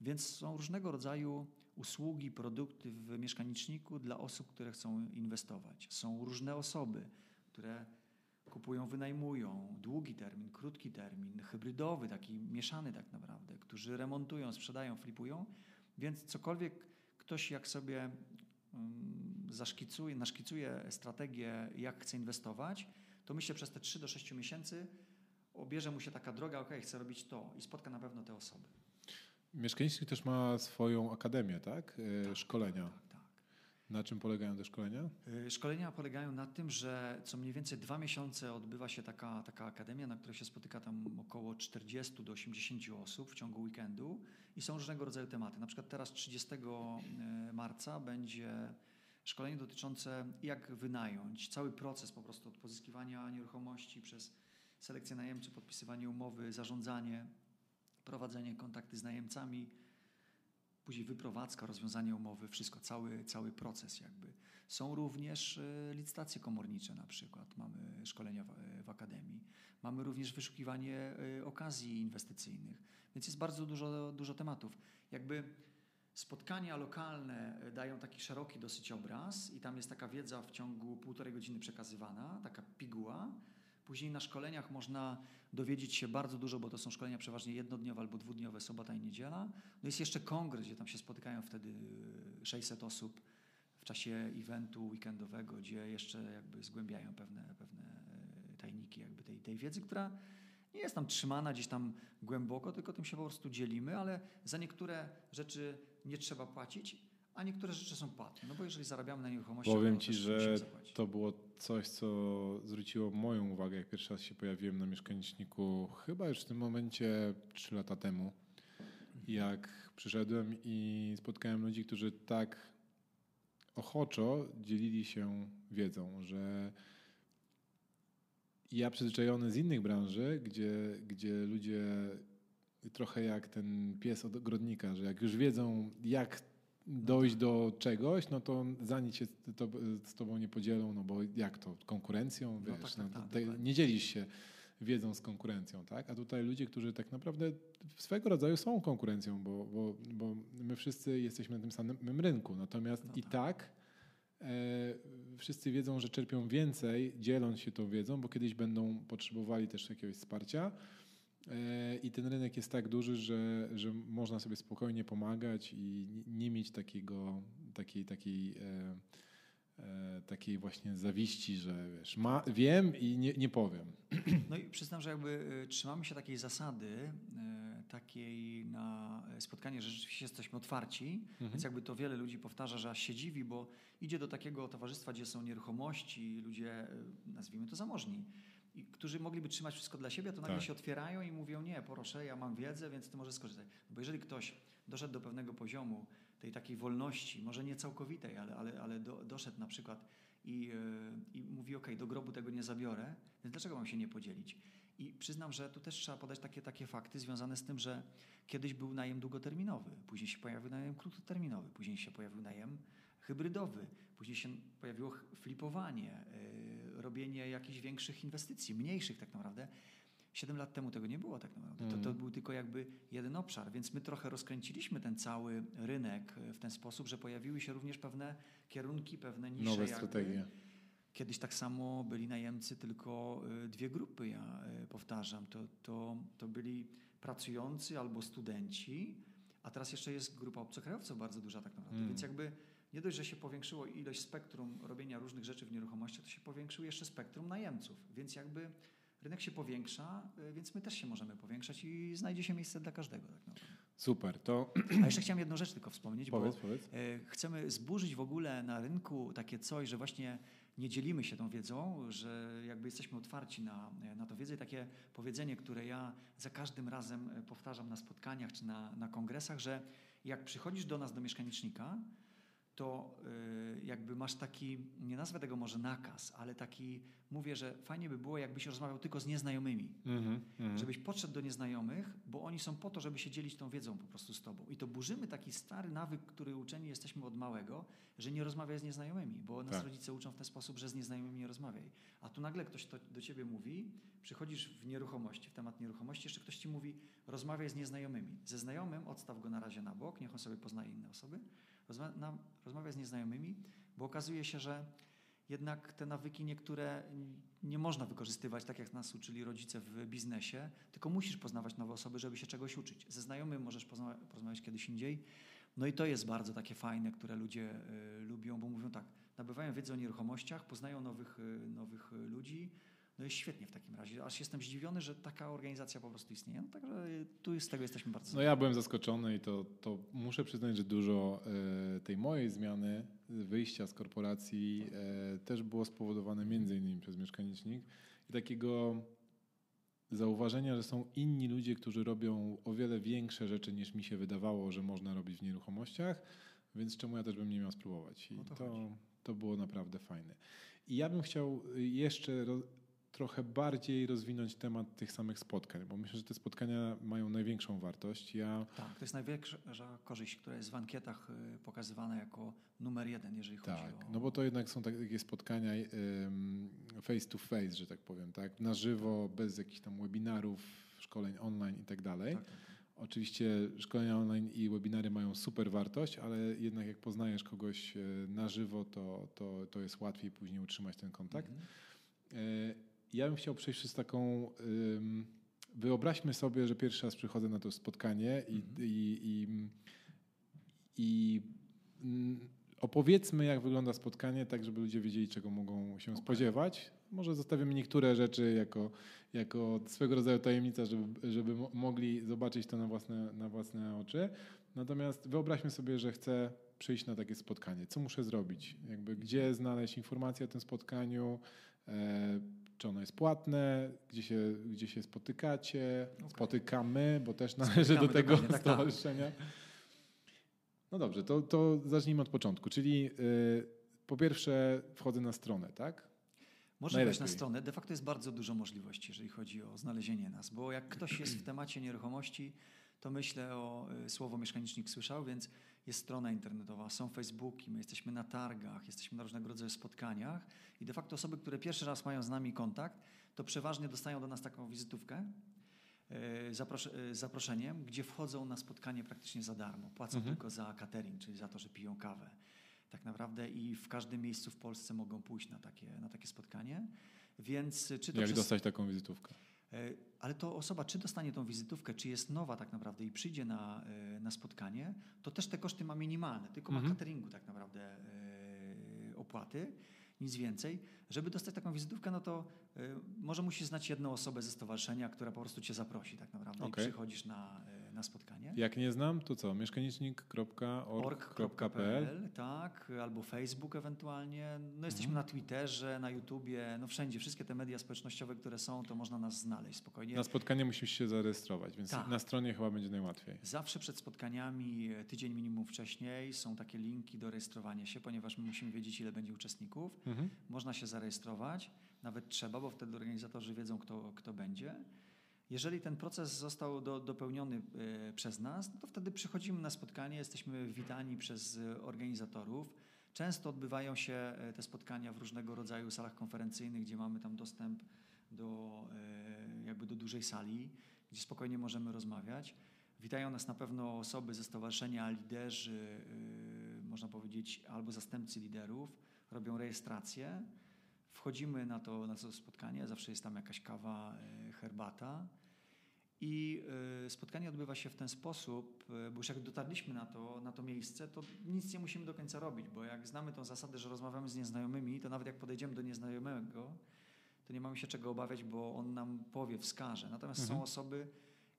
Więc są różnego rodzaju usługi, produkty w mieszkaniczniku dla osób, które chcą inwestować. Są różne osoby, które kupują, wynajmują, długi termin, krótki termin, hybrydowy, taki mieszany tak naprawdę, którzy remontują, sprzedają, flipują. Więc cokolwiek ktoś jak sobie mm, zaszkicuje, naszkicuje strategię, jak chce inwestować, to myślę przez te 3 do 6 miesięcy obierze mu się taka droga, ok, chcę robić to i spotka na pewno te osoby. Mieszkański też ma swoją akademię, tak? E, tak szkolenia. Tak, tak. Na czym polegają te szkolenia? E, szkolenia polegają na tym, że co mniej więcej dwa miesiące odbywa się taka, taka akademia, na której się spotyka tam około 40 do 80 osób w ciągu weekendu i są różnego rodzaju tematy. Na przykład teraz 30 e, marca będzie szkolenie dotyczące jak wynająć, cały proces po prostu od pozyskiwania nieruchomości przez selekcję najemczy, podpisywanie umowy, zarządzanie, prowadzenie kontakty z najemcami, później wyprowadzka, rozwiązanie umowy, wszystko, cały, cały proces jakby. Są również e, licytacje komornicze na przykład, mamy szkolenia w, e, w Akademii. Mamy również wyszukiwanie e, okazji inwestycyjnych, więc jest bardzo dużo, dużo tematów. Jakby Spotkania lokalne dają taki szeroki dosyć obraz i tam jest taka wiedza w ciągu półtorej godziny przekazywana, taka piguła. Później na szkoleniach można dowiedzieć się bardzo dużo, bo to są szkolenia przeważnie jednodniowe albo dwudniowe, sobota i niedziela. No jest jeszcze kongres, gdzie tam się spotykają wtedy 600 e, osób w czasie eventu weekendowego, gdzie jeszcze jakby zgłębiają pewne, pewne e, tajniki jakby tej, tej wiedzy, która nie jest tam trzymana gdzieś tam głęboko, tylko tym się po prostu dzielimy, ale za niektóre rzeczy nie trzeba płacić, a niektóre rzeczy są płatne. No bo jeżeli zarabiamy na nieruchomości, powiem Ci, że to było coś, co zwróciło moją uwagę, jak pierwszy raz się pojawiłem na mieszkaniczniku, chyba już w tym momencie 3 lata temu, jak przyszedłem i spotkałem ludzi, którzy tak ochoczo dzielili się wiedzą, że ja przyzwyczajony z innych branży, gdzie, gdzie ludzie trochę jak ten pies od ogrodnika, że jak już wiedzą, jak dojść do czegoś, no to za nic się to, z tobą nie podzielą, no bo jak to, konkurencją, no wiesz, tak, no, tak, tak, nie dzielisz się wiedzą z konkurencją, tak? A tutaj ludzie, którzy tak naprawdę swego rodzaju są konkurencją, bo, bo, bo my wszyscy jesteśmy na tym samym rynku, natomiast no i tak, tak e, wszyscy wiedzą, że czerpią więcej, dzieląc się tą wiedzą, bo kiedyś będą potrzebowali też jakiegoś wsparcia, I ten rynek jest tak duży, że, że można sobie spokojnie pomagać i nie mieć takiego, takiej, takiej, e, e, takiej właśnie zawiści, że wiesz, ma, wiem i nie, nie powiem. No i przyznam, że jakby trzymamy się takiej zasady, takiej na spotkanie, że rzeczywiście jesteśmy otwarci, mhm. więc jakby to wiele ludzi powtarza, że aż się dziwi, bo idzie do takiego towarzystwa, gdzie są nieruchomości, ludzie, nazwijmy to zamożni, i którzy mogliby trzymać wszystko dla siebie, to nagle tak. się otwierają i mówią, nie, proszę, ja mam wiedzę, więc ty możesz skorzystać. Bo jeżeli ktoś doszedł do pewnego poziomu tej takiej wolności, może nie całkowitej, ale, ale, ale do, doszedł na przykład i, yy, i mówi, ok, do grobu tego nie zabiorę, więc dlaczego mam się nie podzielić? I przyznam, że tu też trzeba podać takie, takie fakty związane z tym, że kiedyś był najem długoterminowy, później się pojawił najem krótkoterminowy, później się pojawił najem hybrydowy, później się pojawiło flipowanie, yy, robienie jakichś większych inwestycji, mniejszych tak naprawdę. Siedem lat temu tego nie było tak naprawdę. Mm. To, to mhm. był tylko jakby jeden obszar, więc my trochę rozkręciliśmy ten cały rynek w ten sposób, że pojawiły się również pewne kierunki, pewne nisze. Nowe strategie. Kiedyś tak samo byli najemcy, tylko y, dwie grupy, ja y, powtarzam. To, to, to byli pracujący albo studenci, a teraz jeszcze jest grupa obcokrajowców bardzo duża tak naprawdę. Mm. Więc jakby nie dość, że się powiększyło ilość spektrum robienia różnych rzeczy w nieruchomości, to się powiększyło jeszcze spektrum najemców, więc jakby rynek się powiększa, y, więc my też się możemy powiększać i znajdzie się miejsce dla każdego. Tak. Super, to A jeszcze chciałem jedną rzecz tylko wspomnieć, powiedz, bo powiedz. e, chcemy zburzyć w ogóle na rynku takie coś, że właśnie nie dzielimy się tą wiedzą, że jakby jesteśmy otwarci na, na tą wiedzę i takie powiedzenie, które ja za każdym razem powtarzam na spotkaniach czy na, na kongresach, że jak przychodzisz do nas do mieszkanicznika, to y, jakby masz taki, nie nazwę tego może nakaz, ale taki, mówię, że fajnie by było, jakbyś rozmawiał tylko z nieznajomymi. Mhm, mhm. Żebyś podszedł do nieznajomych, bo oni są po to, żeby się dzielić tą wiedzą po prostu z tobą. I to burzymy taki stary nawyk, który uczeni jesteśmy od małego, że nie rozmawiaj z nieznajomymi, bo nas Tak. rodzice uczą w ten sposób, że z nieznajomymi nie rozmawiaj. A tu nagle ktoś to do ciebie mówi, przychodzisz w nieruchomości, w temat nieruchomości, jeszcze ktoś ci mówi, rozmawiaj z nieznajomymi. Ze znajomym odstaw go na razie na bok, niech on sobie poznaje inne osoby. Rozma na, rozmawiaj z nieznajomymi, bo okazuje się, że jednak te nawyki niektóre nie można wykorzystywać tak, jak nas uczyli rodzice w biznesie, tylko musisz poznawać nowe osoby, żeby się czegoś uczyć. Ze znajomym możesz porozmawiać kiedyś indziej. No i to jest bardzo takie fajne, które ludzie y, lubią, bo mówią tak, nabywają wiedzę o nieruchomościach, poznają nowych, y, nowych y, ludzi. No jest świetnie w takim razie. Aż jestem zdziwiony, że taka organizacja po prostu istnieje. No, także y, tu z tego jesteśmy bardzo No ja byłem zaskoczony i to, to muszę przyznać, że dużo e, tej mojej zmiany, wyjścia z korporacji e, też było spowodowane między innymi przez mieszkanicznik i takiego zauważenia, że są inni ludzie, którzy robią o wiele większe rzeczy niż mi się wydawało, że można robić w nieruchomościach, więc czemu ja też bym nie miał spróbować. I to to, to było naprawdę fajne. I ja bym chciał jeszcze trochę bardziej rozwinąć temat tych samych spotkań, bo myślę, że te spotkania mają największą wartość. Ja Tak, to jest największa korzyść, która jest w ankietach y, pokazywana jako numer jeden, jeżeli chodzi Tak, o... no bo to jednak są takie spotkania em, face to face, że tak powiem, tak? Na żywo, bez jakichś tam webinarów, szkoleń online i tak dalej. Tak, tak, tak. Oczywiście szkolenia online i webinary mają super wartość, ale jednak jak poznajesz kogoś e, na żywo, to, to, to jest łatwiej później utrzymać ten kontakt. Mhm. E, Ja bym chciał przejść przez taką. Wyobraźmy sobie, że pierwszy raz przychodzę na to spotkanie i, Mhm. i, i, i mm, opowiedzmy, jak wygląda spotkanie, tak żeby ludzie wiedzieli, czego mogą się Okej. spodziewać. Może zostawimy niektóre rzeczy jako, jako swego rodzaju tajemnica, żeby, żeby mo- mogli zobaczyć to na własne, na własne oczy. Natomiast wyobraźmy sobie, że chcę przyjść na takie spotkanie. Co muszę zrobić? Jakby gdzie znaleźć informacje o tym spotkaniu? Czy ono jest płatne? Gdzie się, gdzie się spotykacie? Okej. Spotykamy, bo też należy do Spotykamy, tego dokładnie, tak, tak. stowarzyszenia. No dobrze, to, to zacznijmy od początku. Czyli y, po pierwsze wchodzę na stronę, tak? Można wejść na stronę. De facto jest bardzo dużo możliwości, jeżeli chodzi o znalezienie nas, bo jak ktoś jest w temacie nieruchomości, to myślę o y, słowo mieszkanicznik słyszał, więc jest strona internetowa, są Facebooki, my jesteśmy na targach, jesteśmy na różnego rodzaju spotkaniach i de facto osoby, które pierwszy raz mają z nami kontakt, to przeważnie dostają do nas taką wizytówkę y, zapros- z zaproszeniem, gdzie wchodzą na spotkanie praktycznie za darmo. Płacą Mhm. tylko za catering, czyli za to, że piją kawę. Tak naprawdę i w każdym miejscu w Polsce mogą pójść na takie, na takie spotkanie. Więc y, czy to Jak przez, dostać taką wizytówkę? E, Ale to osoba, czy dostanie tą wizytówkę, czy jest nowa tak naprawdę i przyjdzie na, e, na spotkanie, to też te koszty ma minimalne, tylko Mhm. ma cateringu tak naprawdę e, opłaty, nic więcej. Żeby dostać taką wizytówkę, no to może musisz znać jedną osobę ze stowarzyszenia, która po prostu cię zaprosi tak naprawdę Okej. i przychodzisz na, na spotkanie. Jak nie znam, to co? Mieszkanicznik.org.pl org.pl, tak, albo Facebook ewentualnie. No jesteśmy Mhm. na Twitterze, na YouTubie, no wszędzie, wszystkie te media społecznościowe, które są, to można nas znaleźć spokojnie. Na spotkanie musisz się zarejestrować, więc Tak. na stronie chyba będzie najłatwiej. Zawsze przed spotkaniami, tydzień minimum wcześniej, są takie linki do rejestrowania się, ponieważ my musimy wiedzieć, ile będzie uczestników. Mhm. Można się zarejestrować, nawet trzeba, bo wtedy organizatorzy wiedzą, kto, kto będzie. Jeżeli ten proces został do, dopełniony e, przez nas, no to wtedy przychodzimy na spotkanie, jesteśmy witani przez organizatorów. Często odbywają się e, te spotkania w różnego rodzaju salach konferencyjnych, gdzie mamy tam dostęp do, e, jakby do dużej sali, gdzie spokojnie możemy rozmawiać. Witają nas na pewno osoby ze stowarzyszenia, liderzy, można powiedzieć, albo zastępcy liderów, robią rejestrację. Wchodzimy na to, na to spotkanie, zawsze jest tam jakaś kawa, herbata. I y, spotkanie odbywa się w ten sposób, y, bo już jak dotarliśmy na to, na to miejsce, to nic nie musimy do końca robić, bo jak znamy tą zasadę, że rozmawiamy z nieznajomymi, to nawet jak podejdziemy do nieznajomego, to nie mamy się czego obawiać, bo on nam powie, wskaże. Natomiast mhm. są osoby,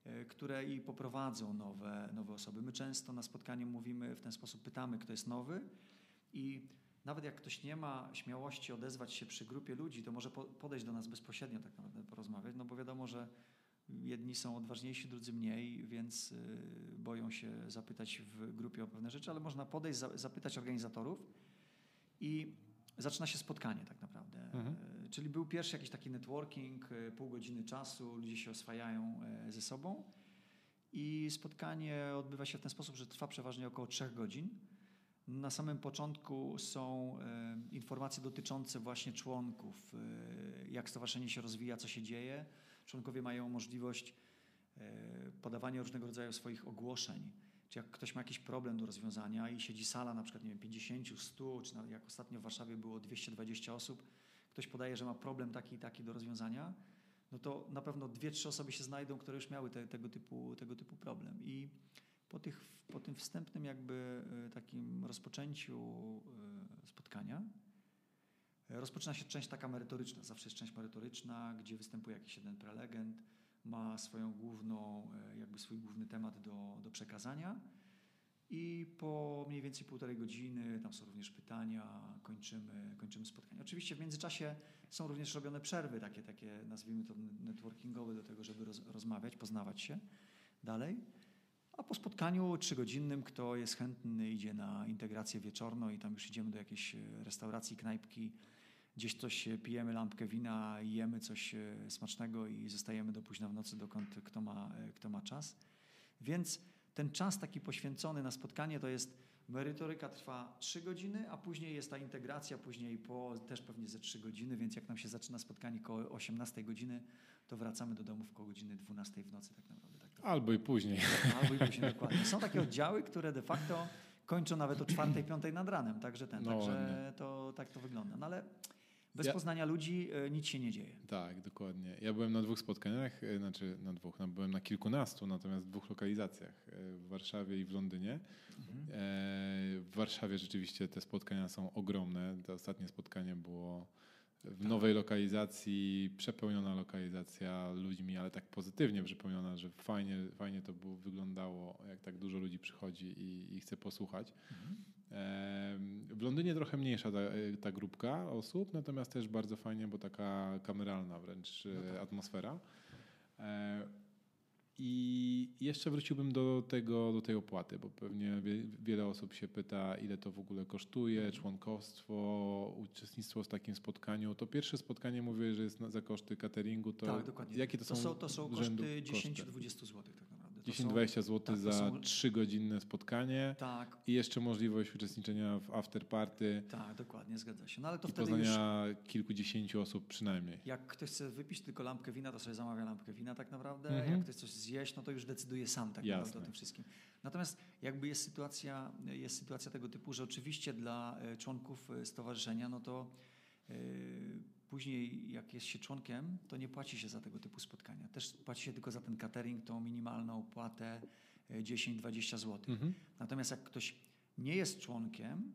y, które i poprowadzą nowe, nowe osoby. My często na spotkaniu mówimy w ten sposób, pytamy, kto jest nowy i nawet jak ktoś nie ma śmiałości odezwać się przy grupie ludzi, to może podejść do nas bezpośrednio tak naprawdę porozmawiać, no bo wiadomo, że jedni są odważniejsi, drudzy mniej, więc y, boją się zapytać w grupie o pewne rzeczy, ale można podejść, zapytać organizatorów i zaczyna się spotkanie tak naprawdę. Mhm. Y, czyli był pierwszy jakiś taki networking, y, pół godziny czasu, ludzie się oswajają ze sobą i spotkanie odbywa się w ten sposób, że trwa przeważnie około trzech godzin. Na samym początku są informacje dotyczące właśnie członków, jak stowarzyszenie się rozwija, co się dzieje członkowie mają możliwość e, podawania różnego rodzaju swoich ogłoszeń. Czy jak ktoś ma jakiś problem do rozwiązania i siedzi sala na przykład nie wiem, 50, 100, czy jak ostatnio w Warszawie było 220 osób, ktoś podaje, że ma problem taki i taki do rozwiązania, no to na pewno dwie, trzy osoby się znajdą, które już miały te, tego, typu, tego typu problem. I po, tych, po tym wstępnym jakby e, takim rozpoczęciu e, spotkania, Rozpoczyna się część taka merytoryczna, zawsze jest część merytoryczna, gdzie występuje jakiś jeden prelegent, ma swoją główną, e, jakby swój główny temat do, do przekazania i po mniej więcej półtorej godziny, tam są również pytania, kończymy, kończymy spotkanie. Oczywiście w międzyczasie są również robione przerwy, takie, takie nazwijmy to networkingowe do tego, żeby roz, rozmawiać, poznawać się dalej. A po spotkaniu trzygodzinnym, kto jest chętny, idzie na integrację wieczorną i tam już idziemy do jakiejś restauracji, knajpki, gdzieś coś pijemy lampkę wina, jemy coś e, smacznego i zostajemy do późna w nocy, dokąd kto ma, e, kto ma czas. Więc ten czas taki poświęcony na spotkanie to jest merytoryka trwa 3 godziny, a później jest ta integracja, później po też pewnie ze 3 godziny, więc jak nam się zaczyna spotkanie koło 18 godziny, to wracamy do domu koło godziny 12 w nocy tak naprawdę. Tak Albo i później. Albo i później, dokładnie. Są takie oddziały, które de facto kończą nawet o 4-5 nad ranem, także ten, no, także to, tak to wygląda. No ale bez ja, poznania ludzi e, nic się nie dzieje. Tak, dokładnie. Ja byłem na dwóch spotkaniach, e, znaczy na dwóch, no, byłem na kilkunastu, natomiast w dwóch lokalizacjach, e, w Warszawie i w Londynie. Mhm. W Warszawie rzeczywiście te spotkania są ogromne. To ostatnie spotkanie było w tak. nowej lokalizacji, przepełniona lokalizacja ludźmi, ale tak pozytywnie przepełniona, że fajnie, fajnie to było, wyglądało, jak tak dużo ludzi przychodzi i, i chce posłuchać. Mhm. W Londynie trochę mniejsza ta, ta, grupka osób, natomiast też bardzo fajnie, bo taka kameralna wręcz no tak. atmosfera. I jeszcze wróciłbym do, tego, do tej opłaty, bo pewnie wiele osób się pyta, ile to w ogóle kosztuje, członkostwo, uczestnictwo w takim spotkaniu. To pierwsze spotkanie mówię, że jest za koszty cateringu. To tak, dokładnie. Jakie to, to są, to są koszty 10-20 zł tak. 10-20 zł tak, za są... 3-godzinne spotkanie tak. i jeszcze możliwość uczestniczenia w afterparty. Tak, dokładnie, zgadza się. No, ale to I wtedy poznania już... kilkudziesięciu osób przynajmniej. Jak ktoś chce wypić tylko lampkę wina, to sobie zamawia lampkę wina tak naprawdę. Mhm. Jak ktoś coś zjeść, no to już decyduje sam tak Jasne. naprawdę o tym wszystkim. Natomiast jakby jest sytuacja, jest sytuacja tego typu, że oczywiście dla e, członków e, stowarzyszenia, no to yy, Później, jak jest się członkiem, to nie płaci się za tego typu spotkania. Też płaci się tylko za ten catering, tą minimalną opłatę 10-20 zł. Mhm. Natomiast jak ktoś nie jest członkiem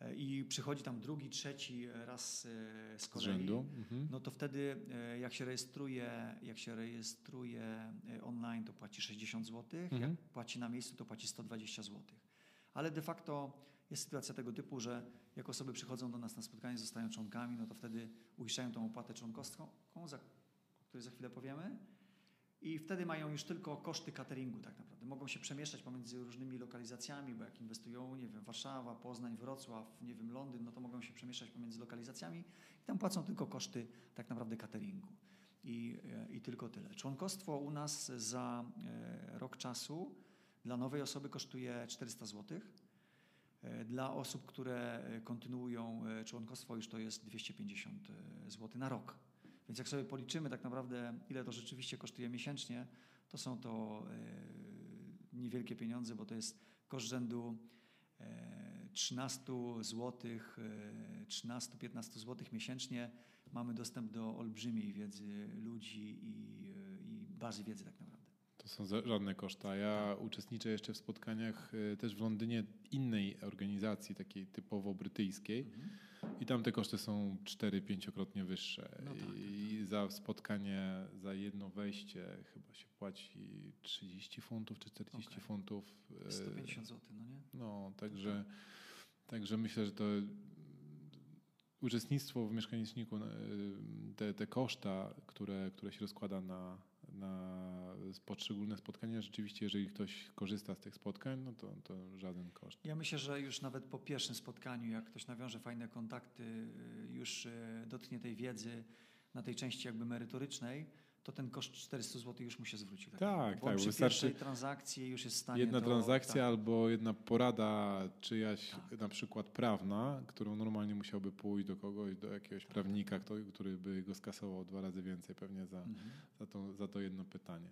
e, i przychodzi tam drugi, trzeci raz e, z kolei, mhm. no to wtedy e, jak się rejestruje, jak się rejestruje online, to płaci 60 zł, mhm. jak płaci na miejscu, to płaci 120 zł. Ale de facto jest sytuacja tego typu, że jak osoby przychodzą do nas na spotkanie, zostają członkami, no to wtedy uiszczają tą opłatę członkowską, o której za chwilę powiemy. I wtedy mają już tylko koszty cateringu tak naprawdę. Mogą się przemieszczać pomiędzy różnymi lokalizacjami, bo jak inwestują, nie wiem, Warszawa, Poznań, Wrocław, nie wiem, Londyn, no to mogą się przemieszczać pomiędzy lokalizacjami i tam płacą tylko koszty tak naprawdę cateringu. I, e, i tylko tyle. Członkostwo u nas za e, rok czasu dla nowej osoby kosztuje 400 złotych dla osób, które e, kontynuują e, członkostwo, już to jest 250 zł na rok. Więc jak sobie policzymy tak naprawdę, ile to rzeczywiście kosztuje miesięcznie, to są to niewielkie pieniądze, bo to jest koszt rzędu 13 zł, 13-15 zł miesięcznie. Mamy dostęp do olbrzymiej wiedzy ludzi i, i bazy wiedzy tak naprawdę. To są żadne koszta. Ja tak. uczestniczę jeszcze w spotkaniach y, też w Londynie innej organizacji, takiej typowo brytyjskiej. Mhm. I tam te koszty są 4-5-krotnie wyższe. No tak, tak, I tak. za spotkanie, za jedno wejście chyba się płaci 30 funtów czy 40 okay. funtów. 150 y, zł, no nie? No, także, także myślę, że to uczestnictwo w mieszkaniczniku, y, te, te koszta, które, które się rozkłada na, na poszczególne spotkania, rzeczywiście, jeżeli ktoś korzysta z tych spotkań, no to, to żaden koszt. Ja myślę, że już nawet po pierwszym spotkaniu, jak ktoś nawiąże fajne kontakty, y, już y, dotknie tej wiedzy na tej części jakby merytorycznej, to ten koszt 400 zł już mu się zwróci. Tak, tak. Tak, przy wystarczy transakcji już jest w stanie Jedna to, transakcja tak. albo jedna porada czyjaś tak. na przykład prawna, którą normalnie musiałby pójść do kogoś, do jakiegoś tak. prawnika, kto, który by go skasował dwa razy więcej pewnie za, mhm. za, to, za to jedno pytanie.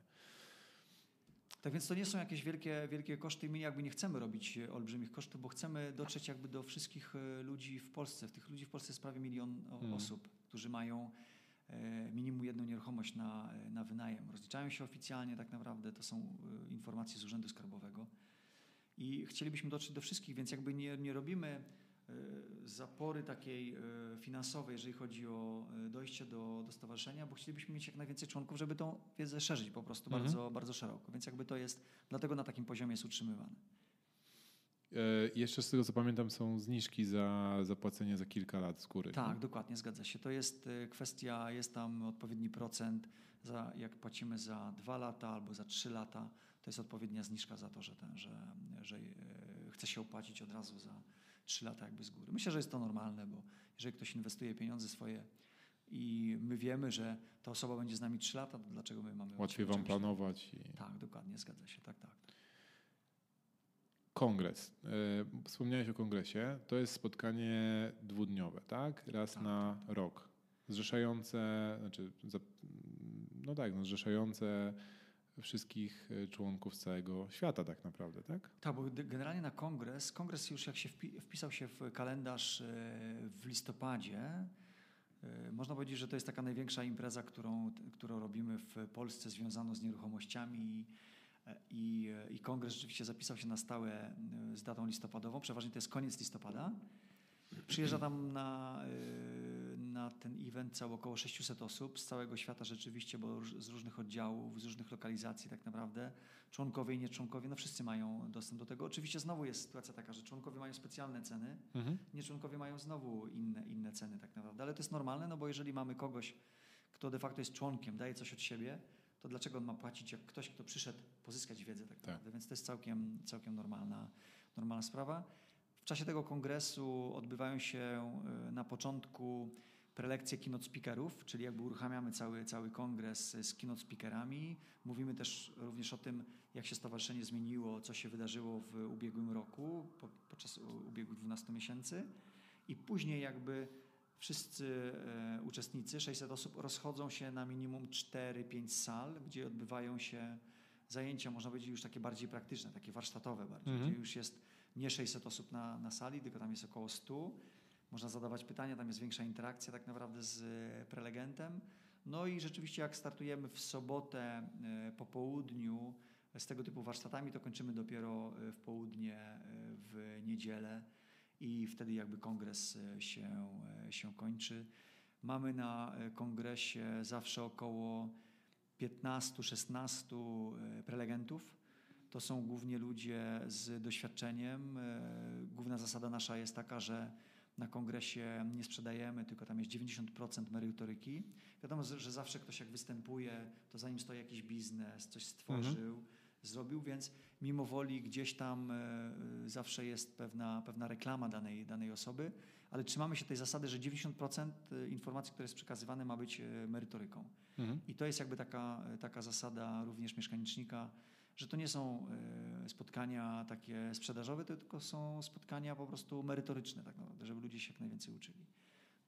Tak więc to nie są jakieś wielkie, wielkie koszty. My jakby nie chcemy robić olbrzymich kosztów, bo chcemy dotrzeć jakby do wszystkich e, ludzi w Polsce. W tych ludzi w Polsce jest prawie milion mhm. osób, którzy mają E, minimum jedną nieruchomość na, e, na wynajem. Rozliczają się oficjalnie tak naprawdę, to są e, informacje z Urzędu Skarbowego. I chcielibyśmy dotrzeć do wszystkich, więc jakby nie, nie robimy zapory takiej finansowej, jeżeli chodzi o dojście do, do stowarzyszenia, bo chcielibyśmy mieć jak najwięcej członków, żeby tą wiedzę szerzyć po prostu mhm. bardzo, bardzo szeroko. Więc jakby to jest, dlatego na takim poziomie jest utrzymywane. E, jeszcze z tego co pamiętam są zniżki za zapłacenie za kilka lat z góry. Tak, nie? dokładnie, zgadza się. To jest e, kwestia, jest tam odpowiedni procent, za, jak płacimy za dwa lata albo za trzy lata, to jest odpowiednia zniżka za to, że, ten, że, że e, chce się opłacić od razu za trzy lata jakby z góry. Myślę, że jest to normalne, bo jeżeli ktoś inwestuje pieniądze swoje i my wiemy, że ta osoba będzie z nami trzy lata, to dlaczego my mamy... Łatwiej wam planować. I... Tak, dokładnie, zgadza się, tak, tak. Kongres. E, wspomniałeś o kongresie. To jest spotkanie dwudniowe, tak? Raz tak, na tak, rok. Zrzeszające, znaczy, no tak, no, zrzeszające wszystkich e, członków całego świata tak naprawdę, tak? Tak, bo generalnie na kongres, kongres już jak się wpisał się w kalendarz e, w listopadzie, można powiedzieć, że to jest taka największa impreza, którą, którą robimy w Polsce związaną z nieruchomościami i, i kongres rzeczywiście zapisał się na stałe e, z datą listopadową. Przeważnie to jest koniec listopada. Przyjeżdża tam na, e, na ten event cało około 600 osób z całego świata rzeczywiście, bo z różnych oddziałów, z różnych lokalizacji tak naprawdę. Członkowie i nieczłonkowie, no wszyscy mają dostęp do tego. Oczywiście znowu jest sytuacja taka, że członkowie mają specjalne ceny, mhm. nieczłonkowie mają znowu inne, inne ceny tak naprawdę. Ale to jest normalne, no bo jeżeli mamy kogoś, kto de facto jest członkiem, daje coś od siebie, to dlaczego on ma płacić jak ktoś, kto przyszedł pozyskać wiedzę tak, tak. naprawdę. Więc to jest całkiem, całkiem normalna, normalna sprawa. W czasie tego kongresu odbywają się y, na początku prelekcje keynote speakerów, czyli jakby uruchamiamy cały, cały kongres z keynote speakerami. Mówimy też również o tym, jak się stowarzyszenie zmieniło, co się wydarzyło w ubiegłym roku, po, podczas ubiegłych 12 miesięcy. I później jakby wszyscy e, uczestnicy, 600 osób, rozchodzą się na minimum 4-5 sal, gdzie odbywają się zajęcia, można powiedzieć, już takie bardziej praktyczne, takie warsztatowe bardziej, mhm. gdzie już jest nie 600 osób na, na sali, tylko tam jest około 100. Można zadawać pytania, tam jest większa interakcja tak naprawdę z e, prelegentem. No i rzeczywiście jak startujemy w sobotę e, po południu z tego typu warsztatami, to kończymy dopiero w południe w niedzielę i wtedy jakby kongres e, się, e, się kończy. Mamy na e, kongresie zawsze około 15-16 prelegentów. To są głównie ludzie z doświadczeniem. Główna zasada nasza jest taka, że na kongresie nie sprzedajemy, tylko tam jest 90% merytoryki. Wiadomo, że zawsze ktoś jak występuje, to za nim stoi jakiś biznes, coś stworzył. Mhm zrobił, więc mimo woli gdzieś tam e, zawsze jest pewna, pewna reklama danej, danej osoby, ale trzymamy się tej zasady, że 90% e, informacji, które jest przekazywane ma być e, merytoryką. Mhm. I to jest jakby taka, taka zasada również mieszkanicznika, że to nie są spotkania takie sprzedażowe, tylko są spotkania po prostu merytoryczne tak naprawdę, żeby ludzie się jak najwięcej uczyli.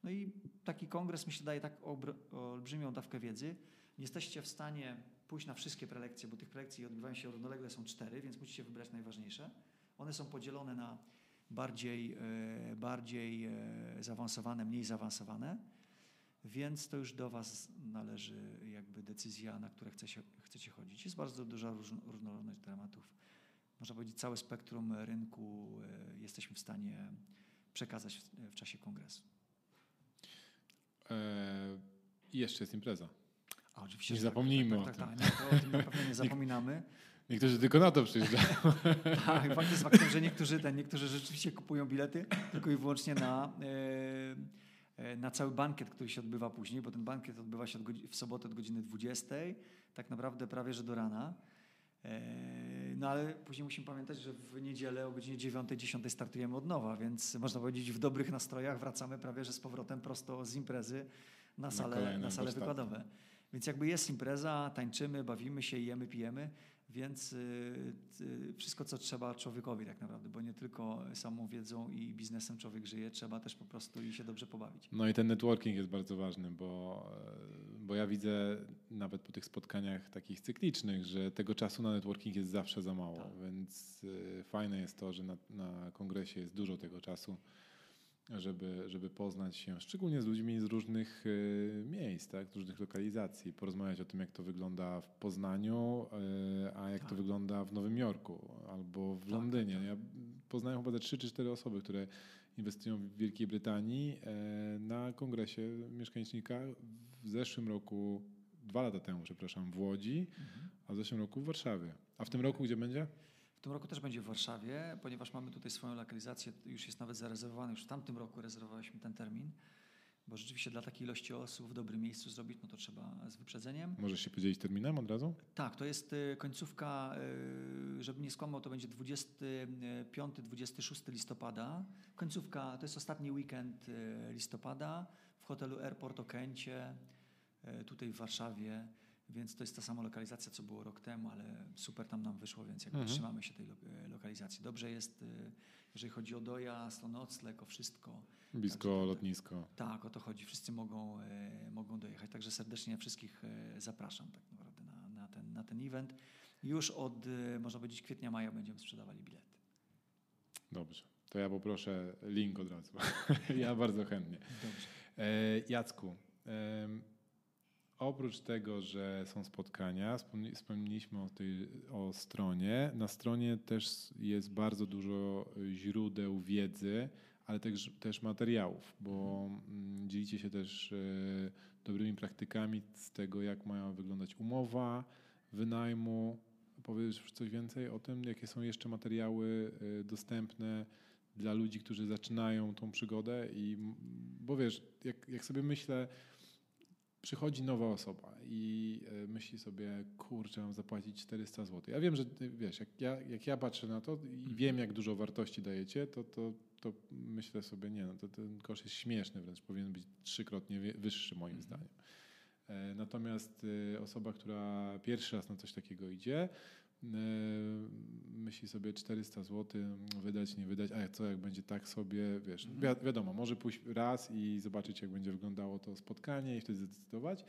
No i taki kongres myślę daje tak olbrzymią dawkę wiedzy. Nie jesteście w stanie pójść na wszystkie prelekcje, bo tych prelekcji odbywają się równolegle, są cztery, więc musicie wybrać najważniejsze. One są podzielone na bardziej, e, bardziej e, zaawansowane, mniej zaawansowane. więc to już do Was należy jakby decyzja, na które chcecie, chcecie chodzić. Jest bardzo duża różnorodność tematów. Można powiedzieć, całe spektrum rynku e, jesteśmy w stanie przekazać w, czasie kongresu. E, I jeszcze jest impreza. A oczywiście. Nie tak, zapomnijmy tak, tak, o tym. Tak, tak, o tym na pewno nie zapominamy. Niektórzy tylko na to przyjeżdżają. tak, fakt jest faktem, że niektórzy, ten, niektórzy rzeczywiście kupują bilety tylko i wyłącznie na, e, na cały bankiet, który się odbywa później, bo ten bankiet odbywa się w sobotę od godziny 20, tak naprawdę prawie że do rana. E, no ale później musimy pamiętać, że w niedzielę o godzinie 9-10 startujemy od nowa, więc można powiedzieć w dobrych nastrojach wracamy prawie że z powrotem prosto z imprezy na salę, na, na sale wykładowe. Więc jakby jest impreza, tańczymy, bawimy się, jemy, pijemy, więc y, y, wszystko, co trzeba człowiekowi tak naprawdę, bo nie tylko samą wiedzą i biznesem człowiek żyje, trzeba też po prostu i się dobrze pobawić. No i ten networking jest bardzo ważny, bo, e, bo ja widzę nawet po tych spotkaniach takich cyklicznych, że tego czasu na networking jest zawsze za mało, tak. więc e, fajne jest to, że na, na kongresie jest dużo tego czasu żeby, żeby poznać się, szczególnie z ludźmi z różnych y, miejsc, tak, z różnych lokalizacji, porozmawiać o tym, jak to wygląda w Poznaniu, y, a jak tak. to wygląda w Nowym Jorku albo w tak, Londynie. Tak. Ja poznałem chyba te trzy czy cztery osoby, które inwestują w Wielkiej Brytanii y, na kongresie mieszkańcznika w zeszłym roku, dwa lata temu, przepraszam, w Łodzi, mhm. a w zeszłym roku w Warszawie. A w tym roku gdzie będzie? W tym roku też będzie w Warszawie, ponieważ mamy tutaj swoją lokalizację, już jest nawet zarezerwowany, już w tamtym roku rezerwowaliśmy ten termin, bo rzeczywiście dla takiej ilości osób w dobrym miejscu zrobić, no to trzeba z wyprzedzeniem. Możesz się podzielić terminem od razu? Tak, to jest y, końcówka, y, żeby nie skłamał, to będzie 25-26 listopada. Końcówka, to jest ostatni weekend y, listopada w hotelu Airport Okęcie, tutaj w Warszawie. Więc to jest ta sama lokalizacja, co było rok temu, ale super tam nam wyszło, więc jakby mhm. trzymamy się tej e, lokalizacji. Dobrze jest, e, jeżeli chodzi o dojazd, o nocleg, o wszystko. Blisko Także, lotnisko. Tak, o to chodzi. Wszyscy mogą, e, mogą dojechać. Także serdecznie wszystkich zapraszam tak naprawdę na, na, ten, na ten event. Już od, można powiedzieć, kwietnia, maja będziemy sprzedawali bilety. Dobrze. To ja poproszę link od razu. ja bardzo chętnie. Dobrze. E, Jacku, e, Oprócz tego, że są spotkania, wspomnieliśmy o, tej, o stronie. Na stronie też jest bardzo dużo źródeł wiedzy, ale też, też materiałów, bo mm, dzielicie się też e, dobrymi praktykami z tego, jak ma wyglądać umowa wynajmu. Powiesz coś więcej o tym, jakie są jeszcze materiały e, dostępne dla ludzi, którzy zaczynają tą przygodę? I, bo wiesz, jak, jak sobie myślę, przychodzi nowa osoba i e, myśli sobie, kurczę, mam zapłacić 400 zł. Ja wiem, że wiesz, jak ja, jak ja patrzę na to i mhm. wiem, jak dużo wartości dajecie, to, to, to myślę sobie, nie, no to ten koszt jest śmieszny, wręcz powinien być trzykrotnie wyższy moim mhm. zdaniem. E, natomiast e, osoba, która pierwszy raz na coś takiego idzie, myśli sobie 400 zł wydać, nie wydać, a co jak będzie tak sobie, wiesz, wi mhm. wiadomo, może pójść raz i zobaczyć jak będzie wyglądało to spotkanie i wtedy zdecydować,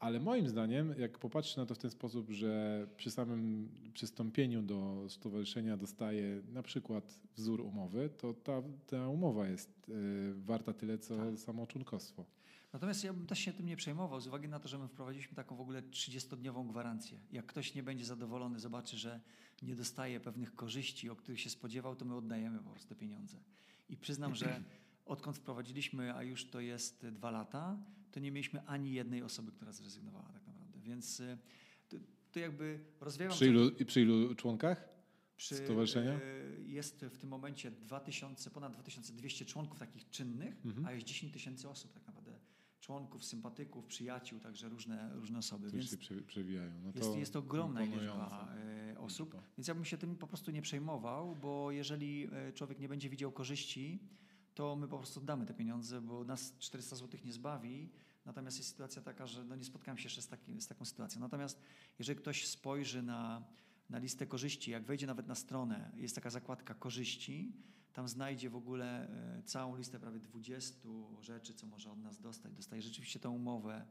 ale moim zdaniem, jak popatrzysz na to w ten sposób, że przy samym przystąpieniu do stowarzyszenia dostaje na przykład wzór umowy, to ta, ta umowa jest y, warta tyle, co tak. samo członkostwo. Natomiast ja bym też się tym nie przejmował, z uwagi na to, że my wprowadziliśmy taką w ogóle 30-dniową gwarancję. Jak ktoś nie będzie zadowolony, zobaczy, że nie dostaje pewnych korzyści, o których się spodziewał, to my oddajemy po prostu te pieniądze. I przyznam, że odkąd wprowadziliśmy, a już to jest dwa lata, to nie mieliśmy ani jednej osoby, która zrezygnowała tak naprawdę. Więc y, to, to jakby rozwijam... Przy ilu, przy ilu członkach? Przy, stowarzyszenia? Y, jest w tym momencie 2000, ponad 2200 członków takich czynnych, mhm. a jest 10 tysięcy osób tak naprawdę członków, sympatyków, przyjaciół, także różne, różne osoby. Więc się przewijają. No jest, jest ogromna liczba e, osób, więc ja bym się tym po prostu nie przejmował, bo jeżeli e, człowiek nie będzie widział korzyści, to my po prostu damy te pieniądze, bo nas 400 zł nie zbawi. Natomiast jest sytuacja taka, że no nie spotkałem się jeszcze z, taki, z taką sytuacją. Natomiast jeżeli ktoś spojrzy na, na listę korzyści, jak wejdzie nawet na stronę, jest taka zakładka korzyści, tam znajdzie w ogóle e, całą listę prawie 20 rzeczy, co może od nas dostać. Dostaje rzeczywiście tę umowę,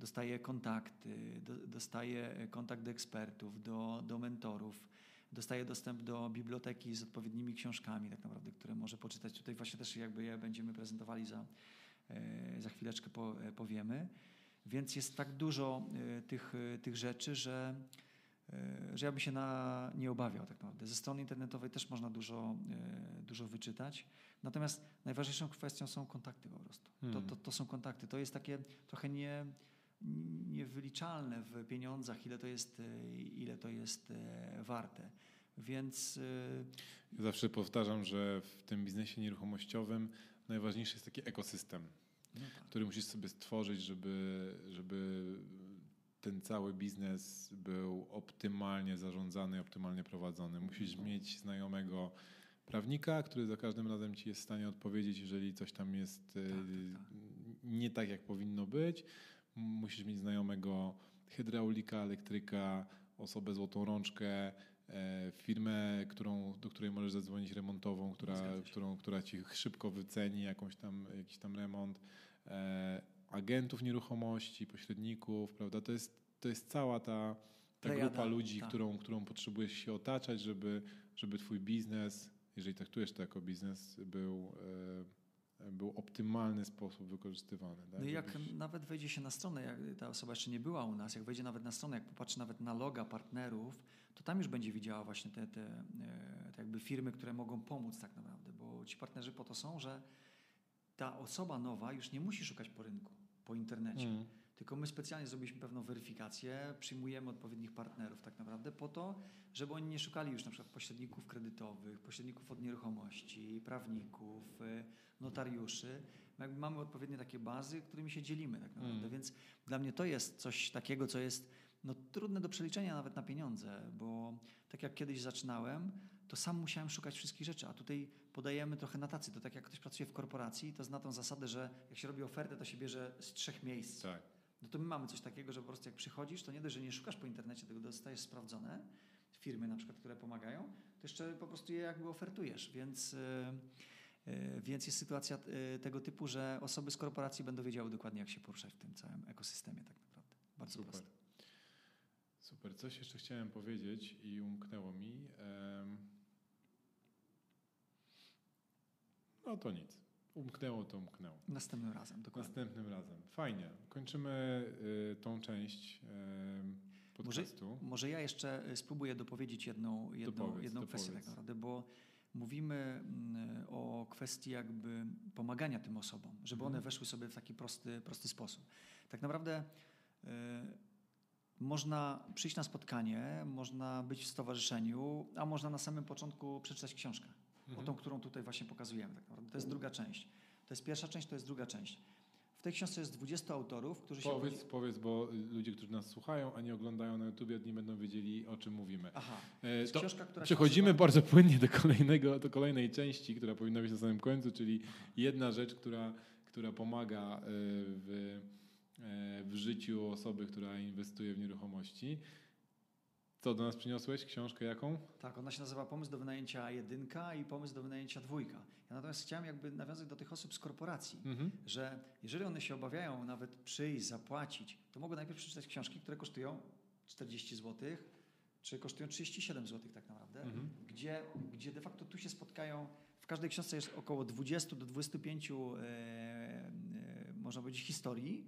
dostaje kontakty, do, dostaje kontakt do ekspertów, do, do mentorów, dostaje dostęp do biblioteki z odpowiednimi książkami, tak naprawdę, które może poczytać. Tutaj właśnie też jakby je będziemy prezentowali za, za chwileczkę powiemy. Więc jest tak dużo tych, tych rzeczy, że że ja bym się na, nie obawiał tak naprawdę. Ze strony internetowej też można dużo, e, dużo wyczytać. Natomiast najważniejszą kwestią są kontakty po prostu. Hmm. To, to, to są kontakty. To jest takie trochę nie, niewyliczalne w pieniądzach, ile to jest, e, ile to jest e, warte. Więc. Ja zawsze powtarzam, że w tym biznesie nieruchomościowym najważniejszy jest taki ekosystem, no tak. który musisz sobie stworzyć, żeby, żeby ten cały biznes był optymalnie zarządzany, optymalnie prowadzony. Musisz mhm. mieć znajomego prawnika, który za każdym razem ci jest w stanie odpowiedzieć, jeżeli coś tam jest tak, tak, y, tak. nie tak, jak powinno być. Musisz mieć znajomego hydraulika, elektryka, osobę złotą rączkę, e, firmę, którą, do której możesz zadzwonić remontową, która, którą, która ci szybko wyceni jakąś tam, jakiś tam remont e, agentów nieruchomości, pośredników, prawda? To jest, to jest cała ta, ta grupa ludzi, tak. którą, którą potrzebujesz się otaczać, żeby, żeby twój biznes, jeżeli traktujesz to jako biznes, był, e, był optymalny sposób wykorzystywany. Tak? No i jak Żebyś... nawet wejdzie się na stronę, jak ta osoba jeszcze nie była u nas, jak wejdzie nawet na stronę, jak popatrzy nawet na loga partnerów, to tam już będzie widziała właśnie te, te, e, te jakby firmy, które mogą pomóc tak naprawdę, bo ci partnerzy po to są, że ta osoba nowa już nie musi szukać po rynku, po internecie. Mm. Tylko my specjalnie zrobiliśmy pewną weryfikację, przyjmujemy odpowiednich partnerów tak naprawdę po to, żeby oni nie szukali już na przykład pośredników kredytowych, pośredników od nieruchomości, prawników, y, notariuszy. Jakby mamy odpowiednie takie bazy, którymi się dzielimy tak naprawdę. Mm. Więc dla mnie to jest coś takiego, co jest no, trudne do przeliczenia nawet na pieniądze, bo tak jak kiedyś zaczynałem, to sam musiałem szukać wszystkich rzeczy, a tutaj podajemy trochę na tacy. To tak jak ktoś pracuje w korporacji, to zna tą zasadę, że jak się robi ofertę, to się bierze z trzech miejsc. Tak. No to my mamy coś takiego, że po prostu jak przychodzisz, to nie dość, że nie szukasz po internecie, tylko dostajesz sprawdzone firmy na przykład, które pomagają, to jeszcze po prostu je jakby ofertujesz, więc... Yy, więc jest sytuacja yy, tego typu, że osoby z korporacji będą wiedziały dokładnie, jak się poruszać w tym całym ekosystemie tak naprawdę. Bardzo Super. Proste. Super. Coś jeszcze chciałem powiedzieć i umknęło mi. No to nic. Umknęło to umknęło. Następnym razem, dokładnie. Następnym razem. Fajnie. Kończymy y, tą część y, podcastu. Może, może ja jeszcze y, spróbuję dopowiedzieć jedną, jedną, dopowiedz, jedną dopowiedz. kwestię tak naprawdę, bo mówimy mm, o kwestii jakby pomagania tym osobom, żeby one mhm. weszły sobie w taki prosty, prosty sposób. Tak naprawdę y, można przyjść na spotkanie, można być w stowarzyszeniu, a można na samym początku przeczytać książkę mhm. o tą, którą tutaj właśnie pokazujemy. Tak naprawdę. To jest druga część. To jest pierwsza część, to jest druga część. W tej książce jest 20 autorów, którzy się... Powiedz, powiedz, bo ludzie, którzy nas słuchają, a nie oglądają na YouTubie, nie będą wiedzieli, o czym mówimy. Aha. To jest to książka, która przechodzimy nazywa... bardzo płynnie do, kolejnego, do kolejnej części, która powinna być na samym końcu, czyli jedna rzecz, która, która pomaga e, w, e, w życiu osoby, która inwestuje w nieruchomości. Co do nas przyniosłeś? Książkę jaką? Tak, ona się nazywa Pomysł do wynajęcia jedynka i Pomysł do wynajęcia dwójka. Ja natomiast chciałem jakby nawiązać do tych osób z korporacji, mhm. że jeżeli one się obawiają nawet przyjść, zapłacić, to mogą najpierw przeczytać książki, które kosztują 40 zł, czy kosztują 37 zł tak naprawdę, mhm. gdzie, gdzie de facto tu się spotkają, w każdej książce jest około 20 do 25 e, e, można powiedzieć historii,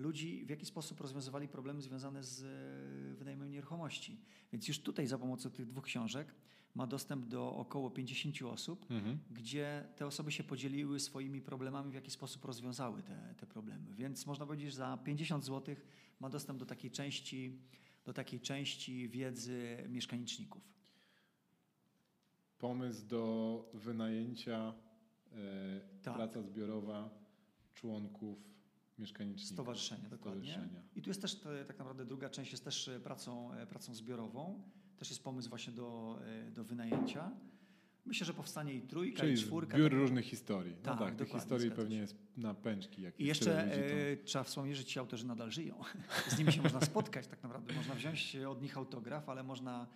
ludzi, w jaki sposób rozwiązywali problemy związane z e, wynajmem nieruchomości. Więc już tutaj za pomocą tych dwóch książek ma dostęp do około 50 osób, mhm. gdzie te osoby się podzieliły swoimi problemami, w jaki sposób rozwiązały te, te problemy. Więc można powiedzieć, że za 50 zł ma dostęp do takiej części, do takiej części wiedzy mieszkaniczników. Pomysł do wynajęcia, e, tak. praca zbiorowa członków mieszkanicznika. Stowarzyszenia, dokładnie. Stowarzyszenia. I tu jest też tak naprawdę druga część jest też e, pracą, e, pracą zbiorową. Też jest pomysł właśnie do, e, do wynajęcia. Myślę, że powstanie i trójka, Czyli i czwórka. Zbiór tak, różnych historii. No tak, tak tych historii pewnie jest na pęczki. Jak I jeszcze trzeba wspomnieć, że ci autorzy nadal żyją. Z nimi się można spotkać tak naprawdę. Można wziąć od nich autograf, ale można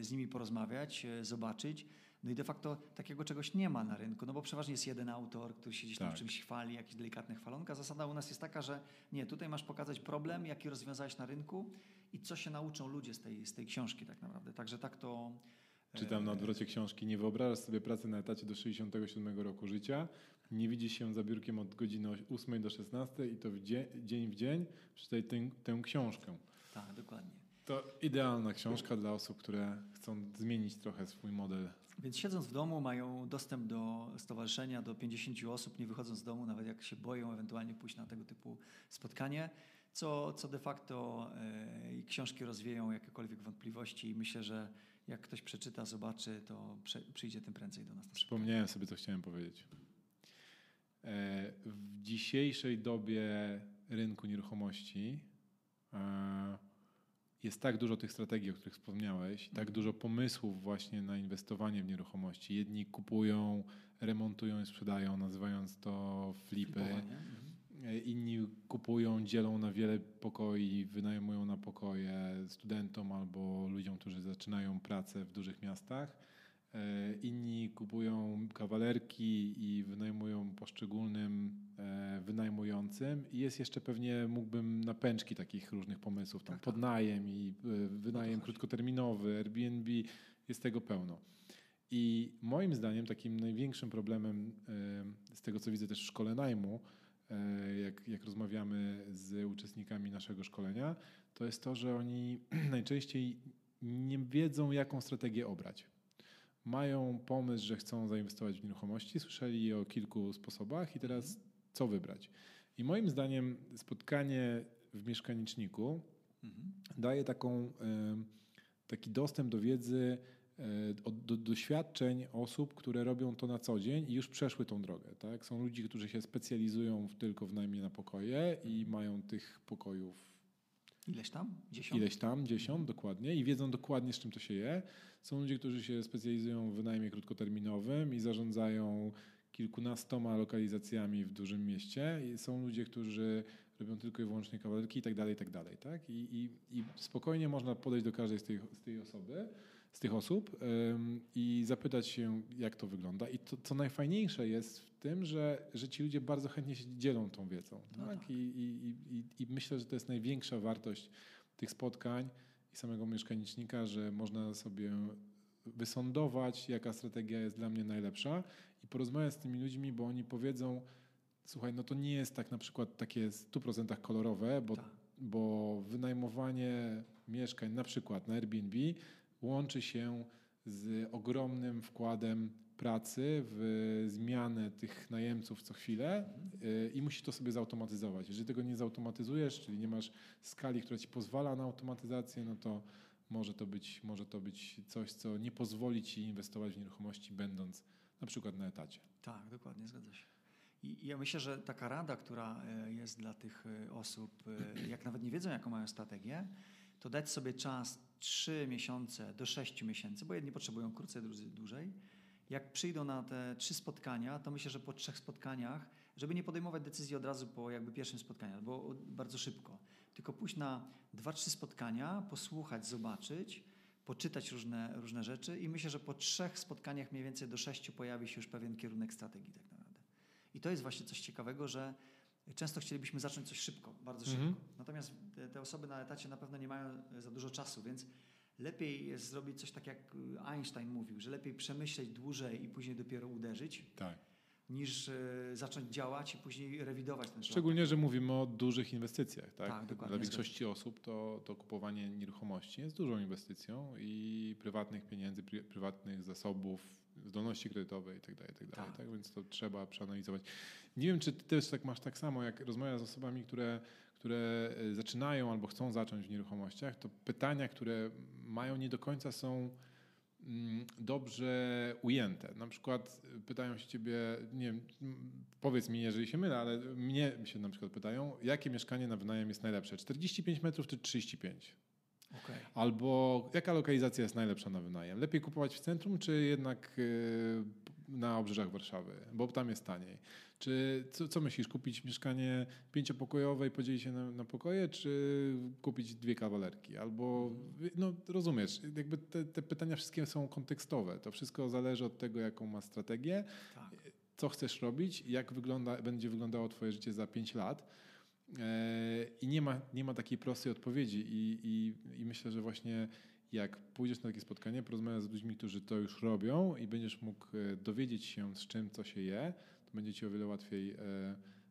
z nimi porozmawiać, zobaczyć. No i de facto takiego czegoś nie ma na rynku, no bo przeważnie jest jeden autor, który się gdzieś tam tak. czymś chwali, jakiś delikatny chwalonka. Zasada u nas jest taka, że nie, tutaj masz pokazać problem, jaki rozwiązałeś na rynku i co się nauczą ludzie z tej, z tej książki tak naprawdę. Także tak to, Czytam na odwrocie książki. Nie wyobrażasz sobie pracy na etacie do 67 roku życia. Nie widzisz się za biurkiem od godziny 8 do 16 i to w dzień, dzień w dzień przeczytaj tę, tę książkę. Tak, dokładnie. To idealna książka dla osób, które chcą zmienić trochę swój model. Więc siedząc w domu mają dostęp do stowarzyszenia, do 50 osób, nie wychodząc z domu, nawet jak się boją ewentualnie pójść na tego typu spotkanie, co, co de facto e, książki rozwieją jakiekolwiek wątpliwości i myślę, że jak ktoś przeczyta, zobaczy, to prze, przyjdzie tym prędzej do nas. Przypomniałem sobie, co chciałem powiedzieć. E, w dzisiejszej dobie rynku nieruchomości jest tak dużo tych strategii, o których wspomniałeś, tak dużo pomysłów właśnie na inwestowanie w nieruchomości. Jedni kupują, remontują i sprzedają, nazywając to flipy. Mhm. Inni kupują, dzielą na wiele pokoi, wynajmują na pokoje studentom albo ludziom, którzy zaczynają pracę w dużych miastach. E, inni kupują kawalerki i wynajmują poszczególnym e, wynajmującym. I jest jeszcze pewnie, mógłbym na pęczki takich różnych pomysłów, tam tak, tak. podnajem i e, wynajem krótkoterminowy, Airbnb, jest tego pełno. I moim zdaniem takim największym problemem z tego, co widzę też w szkole najmu, jak, jak rozmawiamy z uczestnikami naszego szkolenia, to jest to, że oni najczęściej nie wiedzą, jaką strategię obrać mają pomysł, że chcą zainwestować w nieruchomości, słyszeli o kilku sposobach i teraz co wybrać. I moim zdaniem spotkanie w mieszkaniczniku mhm. daje taką, taki dostęp do wiedzy, e, do doświadczeń osób, które robią to na co dzień i już przeszły tą drogę. Tak? Są ludzie, którzy się specjalizują tylko w najmie na pokoje i mają tych pokojów Ileś tam? Dziesiąt? Ileś tam, dziesiąt, dokładnie. I wiedzą dokładnie, z czym to się je. Są ludzie, którzy się specjalizują w wynajmie krótkoterminowym i zarządzają kilkunastoma lokalizacjami w dużym mieście. I są ludzie, którzy robią tylko i wyłącznie kawalerki i tak dalej, i tak dalej. Tak? I, i, I spokojnie można podejść do każdej z tej, z tej osoby z tych osób i zapytać się, jak to wygląda. I to, co najfajniejsze jest w tym, że, że ci ludzie bardzo chętnie się dzielą tą wiedzą. No tak? tak. I, i, i, I myślę, że to jest największa wartość tych spotkań i samego mieszkanicznika, że można sobie wysądować, jaka strategia jest dla mnie najlepsza i porozmawiać z tymi ludźmi, bo oni powiedzą, słuchaj, no to nie jest tak na przykład takie 100% kolorowe, bo, tak. bo wynajmowanie mieszkań na przykład na Airbnb łączy się z ogromnym wkładem pracy w zmianę tych najemców co chwilę y, i musisz to sobie zautomatyzować. Jeżeli tego nie zautomatyzujesz, czyli nie masz skali, która ci pozwala na automatyzację, no to może to być, może to być coś, co nie pozwoli ci inwestować w nieruchomości, będąc na przykład na etacie. Tak, dokładnie, zgadza się. I ja myślę, że taka rada, która e, jest dla tych e, osób, e, jak nawet nie wiedzą, jaką mają strategię, to dać sobie czas 3 miesiące do 6 miesięcy, bo jedni potrzebują krócej, drudzy dłużej. Jak przyjdą na te trzy spotkania, to myślę, że po trzech spotkaniach, żeby nie podejmować decyzji od razu po jakby pierwszym spotkaniu, albo bardzo szybko, tylko pójść na dwa, trzy spotkania, posłuchać, zobaczyć, poczytać różne, różne rzeczy i myślę, że po trzech spotkaniach mniej więcej do sześciu pojawi się już pewien kierunek strategii tak naprawdę. I to jest właśnie coś ciekawego, że Często chcielibyśmy zacząć coś szybko, bardzo szybko. Mhm. Natomiast te, te, osoby na etacie na pewno nie mają za dużo czasu, więc lepiej jest zrobić coś tak, jak Einstein mówił, że lepiej przemyśleć dłużej i później dopiero uderzyć. Tak. Niż y, zacząć działać i później rewidować ten Szczególnie, plan. że mówimy o dużych inwestycjach. Tak? tak. Dla większości osób to, to kupowanie nieruchomości jest dużą inwestycją i prywatnych pieniędzy, prywatnych zasobów, zdolności kredytowej itd. Tak itd. Tak, tak. tak? Więc to trzeba przeanalizować. Nie wiem, czy ty też tak masz tak samo, jak rozmawiasz z osobami, które, które e, zaczynają albo chcą zacząć w nieruchomościach, to pytania, które mają nie do końca są mm, dobrze ujęte. Na przykład pytają się ciebie, nie wiem, powiedz mi, jeżeli się mylę, ale mnie się na przykład pytają, jakie mieszkanie na wynajem jest najlepsze, 45 metrów czy 35? Okay. Albo jaka lokalizacja jest najlepsza na wynajem? Lepiej kupować w centrum, czy jednak y, na obrzeżach Warszawy, bo tam jest taniej. Czy co, co myślisz, kupić mieszkanie pięciopokojowe i podzielić się na, na, pokoje, czy kupić dwie kawalerki? Albo, no rozumiesz, jakby te, te, pytania wszystkie są kontekstowe. To wszystko zależy od tego, jaką ma strategię, tak. co chcesz robić, jak wygląda, będzie wyglądało twoje życie za pięć lat. E, I nie ma, nie ma takiej prostej odpowiedzi, I, i, i myślę, że właśnie jak pójdziesz na takie spotkanie, porozmawiasz z ludźmi, którzy to już robią i będziesz mógł e, dowiedzieć się, z czym co się je, będzie ci o wiele łatwiej e,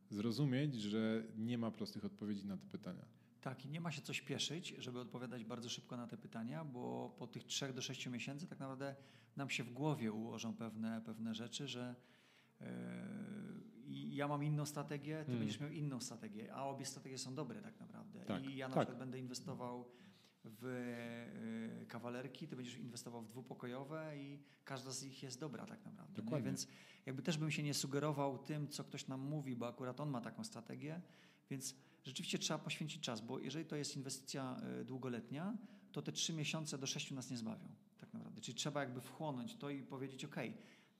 zrozumieć, że nie ma prostych odpowiedzi na te pytania. Tak, i nie ma się co śpieszyć, żeby odpowiadać bardzo szybko na te pytania, bo po tych trzech do sześciu miesięcy tak naprawdę nam się w głowie ułożą pewne, pewne rzeczy, że yy, ja mam inną strategię, ty hmm. będziesz miał inną strategię, a obie strategie są dobre tak naprawdę. Tak, I ja na tak. przykład będę inwestował w yy, kawalerki, ty będziesz inwestował w dwupokojowe i każda z nich jest dobra tak naprawdę. Dokładnie. Więc jakby też bym się nie sugerował tym, co ktoś nam mówi, bo akurat on ma taką strategię, więc rzeczywiście trzeba poświęcić czas, bo jeżeli to jest inwestycja e, długoletnia, to te trzy miesiące do sześciu nas nie zbawią tak naprawdę. Czyli trzeba jakby wchłonąć to i powiedzieć ok,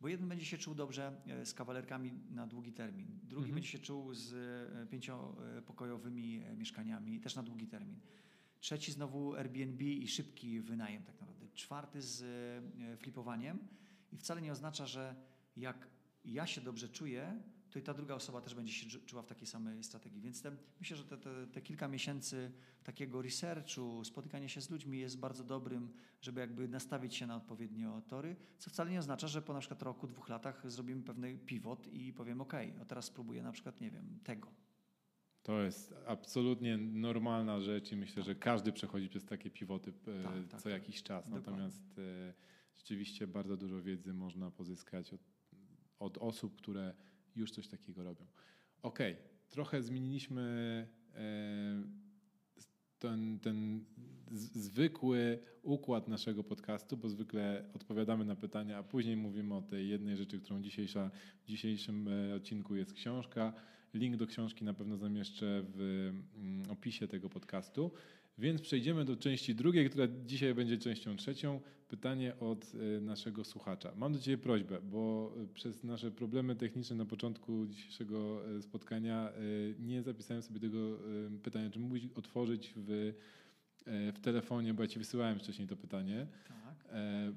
bo jeden będzie się czuł dobrze e, z kawalerkami na długi termin, drugi mhm. będzie się czuł z pięciopokojowymi mieszkaniami też na długi termin. Trzeci znowu Airbnb i szybki wynajem tak naprawdę. Czwarty z flipowaniem i wcale nie oznacza, że jak ja się dobrze czuję, to i ta druga osoba też będzie się czuła w takiej samej strategii. Więc te, myślę, że te, te, te, kilka miesięcy takiego researchu, spotykania się z ludźmi jest bardzo dobrym, żeby jakby nastawić się na odpowiednio tory, co wcale nie oznacza, że po na przykład roku, dwóch latach zrobimy pewny pivot i powiem OK, a teraz spróbuję na przykład, nie wiem, tego. To jest absolutnie normalna rzecz i myślę, że każdy przechodzi przez takie pivoty e, tak, tak, co jakiś czas. Dokładnie. Natomiast e, rzeczywiście bardzo dużo wiedzy można pozyskać od, od osób, które już coś takiego robią. Ok, trochę zmieniliśmy e, ten, ten zwykły układ naszego podcastu, bo zwykle odpowiadamy na pytania, a później mówimy o tej jednej rzeczy, którą dzisiejsza, w dzisiejszym odcinku jest książka. Link do książki na pewno zamieszczę w mm, opisie tego podcastu. Więc przejdziemy do części drugiej, która dzisiaj będzie częścią trzecią. Pytanie od e, naszego słuchacza. Mam do Ciebie prośbę, bo e, przez nasze problemy techniczne na początku dzisiejszego e, spotkania nie zapisałem sobie tego pytania. Czy mógłbyś otworzyć w, w telefonie, bo ja Ci wysyłałem wcześniej to pytanie, tak.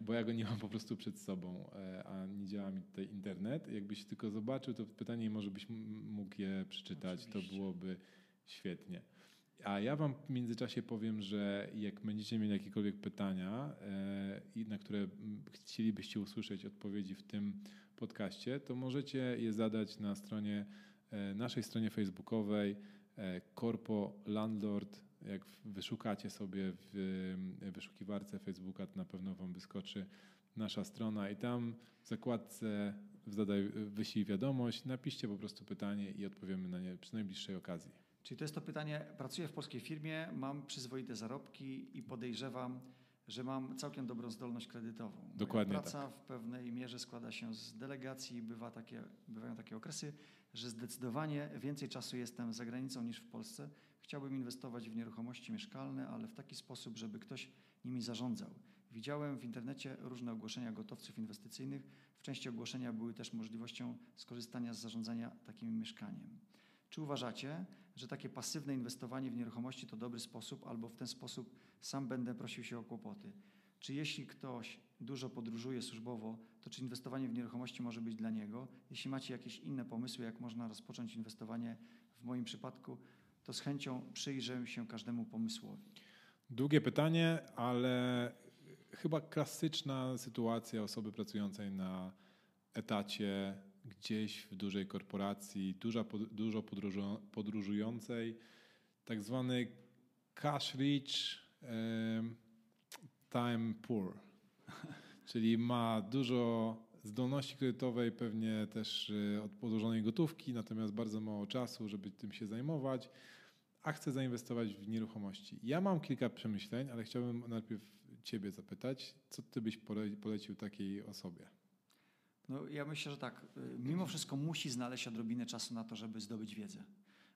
Bo ja go nie mam po prostu przed sobą, a nie działa mi tutaj internet. Jakbyś tylko zobaczył to pytanie i może byś mógł je przeczytać, Oczywiście. to byłoby świetnie. A ja Wam w międzyczasie powiem, że jak będziecie mieli jakiekolwiek pytania, e, na które chcielibyście usłyszeć odpowiedzi w tym podcaście, to możecie je zadać na stronie, e, naszej stronie facebookowej e, Corpo Landlord. Jak wyszukacie sobie w wyszukiwarce Facebooka, to na pewno Wam wyskoczy nasza strona i tam w zakładce zadaj, wyślij wiadomość, napiszcie po prostu pytanie i odpowiemy na nie przy najbliższej okazji. Czyli to jest to pytanie, pracuję w polskiej firmie, mam przyzwoite zarobki i podejrzewam, że mam całkiem dobrą zdolność kredytową. Dokładnie Moja praca tak. w pewnej mierze składa się z delegacji, bywa takie, bywają takie okresy, że zdecydowanie więcej czasu jestem za granicą niż w Polsce. Chciałbym inwestować w nieruchomości mieszkalne, ale w taki sposób, żeby ktoś nimi zarządzał. Widziałem w internecie różne ogłoszenia gotowców inwestycyjnych. W części ogłoszenia były też możliwością skorzystania z zarządzania takim mieszkaniem. Czy uważacie, że takie pasywne inwestowanie w nieruchomości to dobry sposób, albo w ten sposób sam będę prosił się o kłopoty? Czy jeśli ktoś dużo podróżuje służbowo, to czy inwestowanie w nieruchomości może być dla niego? Jeśli macie jakieś inne pomysły, jak można rozpocząć inwestowanie w moim przypadku, to z chęcią przyjrzę się każdemu pomysłowi. Długie pytanie, ale chyba klasyczna sytuacja osoby pracującej na etacie gdzieś w dużej korporacji, duża, dużo podróżującej, tak zwany cash rich, time poor, czyli ma dużo zdolności kredytowej, pewnie też e, od podłożonej gotówki, natomiast bardzo mało czasu, żeby tym się zajmować, a chce zainwestować w nieruchomości. Ja mam kilka przemyśleń, ale chciałbym najpierw Ciebie zapytać, co Ty byś polecił takiej osobie? No, ja myślę, że tak. Y, mimo wszystko musi znaleźć odrobinę czasu na to, żeby zdobyć wiedzę.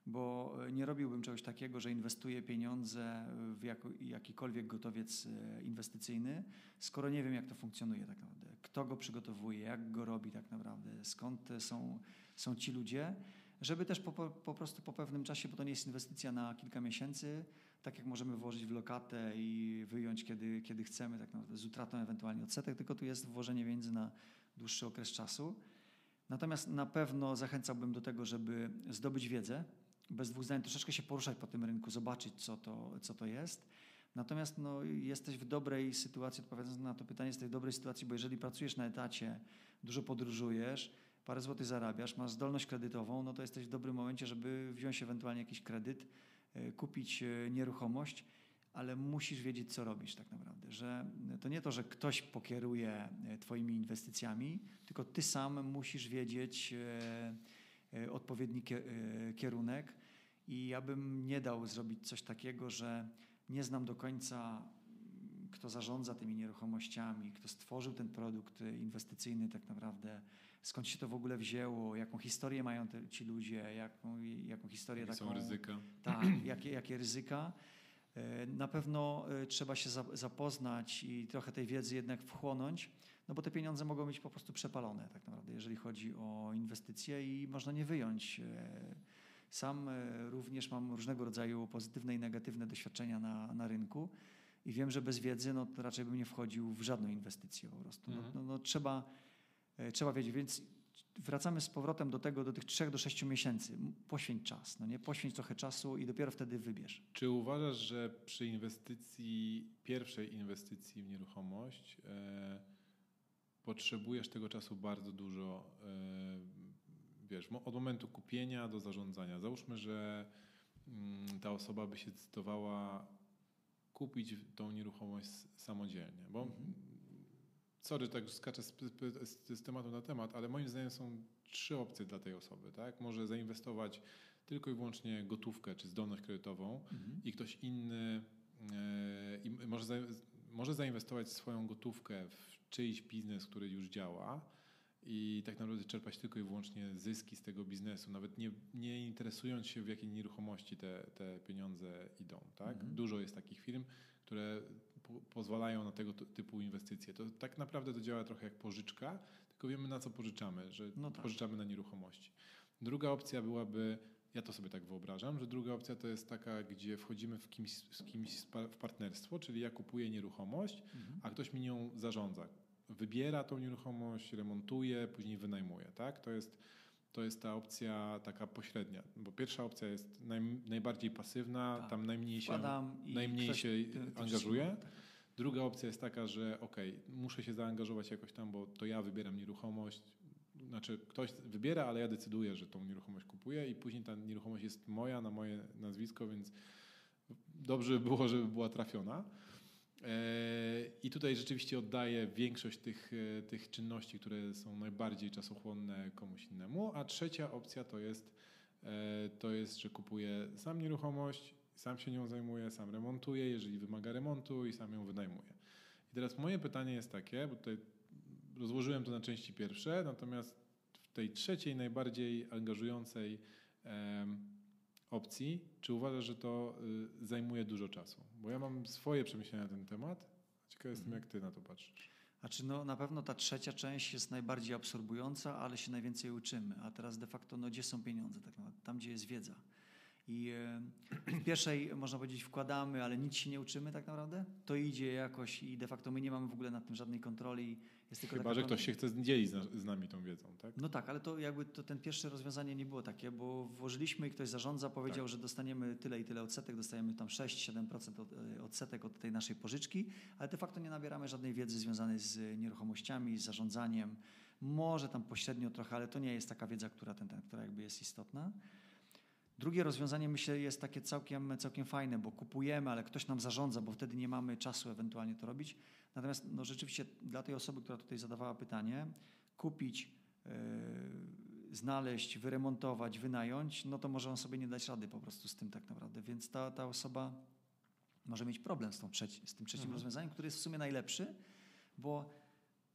Bo y, nie robiłbym czegoś takiego, że inwestuję pieniądze w jakikolwiek gotowiec y, inwestycyjny, skoro nie wiem, jak to funkcjonuje tak naprawdę. Kto go przygotowuje, jak go robi tak naprawdę, skąd są, są ci ludzie, żeby też po, po prostu po pewnym czasie, bo to nie jest inwestycja na kilka miesięcy, tak jak możemy włożyć w lokatę i wyjąć, kiedy, kiedy chcemy, tak naprawdę z utratą ewentualnie odsetek, tylko tu jest włożenie między na dłuższy okres czasu. Natomiast na pewno zachęcałbym do tego, żeby zdobyć wiedzę, bez dwóch zdań troszeczkę się poruszać po tym rynku, zobaczyć, co to, co to jest. Natomiast no, jesteś w dobrej sytuacji, odpowiadając na to pytanie, jesteś w dobrej sytuacji, bo jeżeli pracujesz na etacie, dużo podróżujesz, parę złotych zarabiasz, masz zdolność kredytową, no to jesteś w dobrym momencie, żeby wziąć ewentualnie jakiś kredyt, e, kupić e, nieruchomość, ale musisz wiedzieć, co robisz tak naprawdę. Że to nie to, że ktoś pokieruje e, Twoimi inwestycjami, tylko Ty sam musisz wiedzieć odpowiedni kierunek. I ja bym nie dał zrobić coś takiego, że nie znam do końca, kto zarządza tymi nieruchomościami, kto stworzył ten produkt inwestycyjny tak naprawdę, skąd się to w ogóle wzięło, jaką historię mają te, ci ludzie, jaką, jaką historię jakie taką... są ryzyka. Tak, jakie, jakie ryzyka. E, na pewno e, trzeba się zapoznać i trochę tej wiedzy jednak wchłonąć, no bo te pieniądze mogą być po prostu przepalone tak naprawdę, jeżeli chodzi o inwestycje i można nie wyjąć e, sam również mam różnego rodzaju pozytywne i negatywne doświadczenia na, na rynku i wiem, że bez wiedzy no, raczej bym nie wchodził w żadną inwestycję po prostu. No, mhm. no, no, trzeba, trzeba wiedzieć, więc wracamy z powrotem do tego, do tych trzech do sześciu miesięcy. Poświęć czas, no nie? Poświęć trochę czasu i dopiero wtedy wybierz. Czy uważasz, że przy inwestycji, pierwszej inwestycji w nieruchomość e, potrzebujesz tego czasu bardzo dużo e, wiesz, od momentu kupienia do zarządzania. Załóżmy, że mm, ta osoba by się zdecydowała kupić tą nieruchomość samodzielnie, bo mhm. Sorry, tak skaczę z, z, z, tematu na temat, ale moim zdaniem są trzy opcje dla tej osoby, tak? Może zainwestować tylko i wyłącznie gotówkę czy zdolność kredytową mhm. i ktoś inny e, i może, za, może zainwestować swoją gotówkę w czyjś biznes, który już działa, i tak naprawdę czerpać tylko i wyłącznie zyski z tego biznesu, nawet nie, nie interesując się w jakiej nieruchomości te, te pieniądze idą. Tak? Mhm. Dużo jest takich firm, które po, pozwalają na tego typu inwestycje. To tak naprawdę to działa trochę jak pożyczka, tylko wiemy na co pożyczamy, że no tak. pożyczamy na nieruchomości. Druga opcja byłaby, ja to sobie tak wyobrażam, że druga opcja to jest taka, gdzie wchodzimy w kimś, z kimś w partnerstwo, czyli ja kupuję nieruchomość, mhm. a ktoś mi nią zarządza wybiera tą nieruchomość, remontuje, później wynajmuje. Tak? To, jest, to jest ta opcja taka pośrednia, bo pierwsza opcja jest naj, najbardziej pasywna, tak. tam najmniej się, najmniej się angażuje. Tak. Druga opcja jest taka, że ok, muszę się zaangażować jakoś tam, bo to ja wybieram nieruchomość. Znaczy ktoś wybiera, ale ja decyduję, że tą nieruchomość kupuję i później ta nieruchomość jest moja, na moje nazwisko, więc dobrze by było, żeby była trafiona. I tutaj rzeczywiście oddaję większość tych, e, tych czynności, które są najbardziej czasochłonne komuś innemu. A trzecia opcja to jest, e, to jest, że kupuję sam nieruchomość, sam się nią zajmuję, sam remontuję, jeżeli wymaga remontu i sam ją wynajmuję. I teraz moje pytanie jest takie, bo tutaj rozłożyłem to na części pierwsze, natomiast w tej trzeciej, najbardziej angażującej opcji, czy uważasz, że to y, zajmuje dużo czasu? Bo ja mam swoje przemyślenia na ten temat. Ciekaw jestem, mhm. jak ty na to patrzysz. Znaczy, no, na pewno ta trzecia część jest najbardziej absorbująca, ale się najwięcej uczymy. A teraz de facto, no, gdzie są pieniądze? Tak naprawdę? Tam, gdzie jest wiedza. I w pierwszej, można powiedzieć, wkładamy, ale nic się nie uczymy tak naprawdę. To idzie jakoś i de facto my nie mamy w ogóle nad tym żadnej kontroli. Jest tylko Chyba, że ktoś się chce dzielić z nami tą wiedzą, tak? No tak, ale to jakby to ten pierwsze rozwiązanie nie było takie, bo włożyliśmy i ktoś zarządza, powiedział, tak. że dostaniemy tyle i tyle odsetek, dostajemy tam 6-7% e, odsetek od tej naszej pożyczki, ale de facto nie nabieramy żadnej wiedzy związanej z nieruchomościami, z zarządzaniem. Może tam pośrednio trochę, ale to nie jest taka wiedza, która, ten, ten, która jakby jest istotna. Drugie rozwiązanie myślę jest takie całkiem, całkiem fajne, bo kupujemy, ale ktoś nam zarządza, bo wtedy nie mamy czasu ewentualnie to robić. Natomiast no, rzeczywiście dla tej osoby, która tutaj zadawała pytanie, kupić, yy, znaleźć, wyremontować, wynająć, no to może on sobie nie dać rady po prostu z tym tak naprawdę. Więc ta, ta osoba może mieć problem z, tą trzeci, z tym trzecim mhm. rozwiązaniem, który jest w sumie najlepszy, bo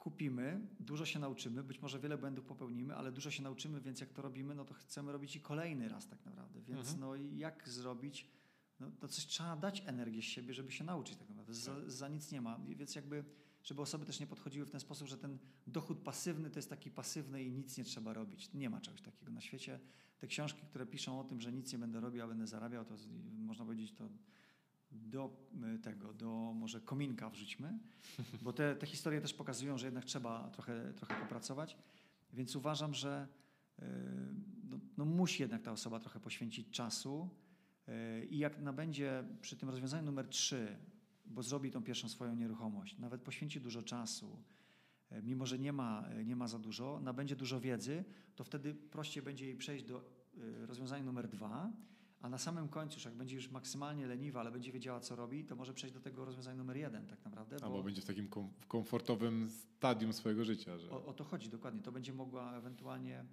kupimy, dużo się nauczymy, być może wiele błędów popełnimy, ale dużo się nauczymy, więc jak to robimy, no to chcemy robić i kolejny raz tak naprawdę. Więc mhm. no jak zrobić, no to coś trzeba dać energię z siebie, żeby się nauczyć tak naprawdę. Za, tak. za nic nie ma. Więc jakby, żeby osoby też nie podchodziły w ten sposób, że ten dochód pasywny to jest taki pasywny i nic nie trzeba robić. Nie ma czegoś takiego na świecie. Te książki, które piszą o tym, że nic nie będę robił, a będę zarabiał, to można powiedzieć, to do e, tego, do może kominka wrzućmy, bo te, te historie też pokazują, że jednak trzeba trochę, trochę popracować, więc uważam, że e, no, no musi jednak ta osoba trochę poświęcić czasu. E, i jak nabędzie przy tym rozwiązaniu numer 3 bo zrobi tą pierwszą swoją nieruchomość, nawet poświęci dużo czasu, mimo że nie ma, nie ma za dużo, nabędzie dużo wiedzy, to wtedy prościej będzie jej przejść do rozwiązania numer dwa, a na samym końcu, już jak będzie już maksymalnie leniwa, ale będzie wiedziała, co robi, to może przejść do tego rozwiązania numer jeden tak naprawdę. Albo będzie w takim kom komfortowym stadium swojego życia. Że... O, o to chodzi dokładnie. To będzie mogła ewentualnie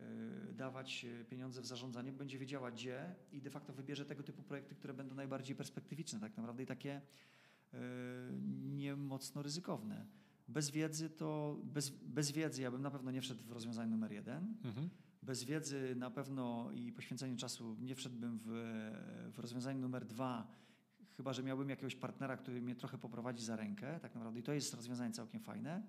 y, dawać pieniądze w zarządzanie, będzie wiedziała gdzie i de facto wybierze tego typu projekty, które będą najbardziej perspektywiczne tak naprawdę i takie y, nie mocno ryzykowne. Bez wiedzy to, bez, bez wiedzy ja bym na pewno nie wszedł w rozwiązanie numer jeden. Mhm bez wiedzy na pewno i poświęceniu czasu nie wszedłbym w, w rozwiązanie numer dwa, chyba że miałbym jakiegoś partnera, który mnie trochę poprowadzi za rękę, tak naprawdę. I to jest rozwiązanie całkiem fajne.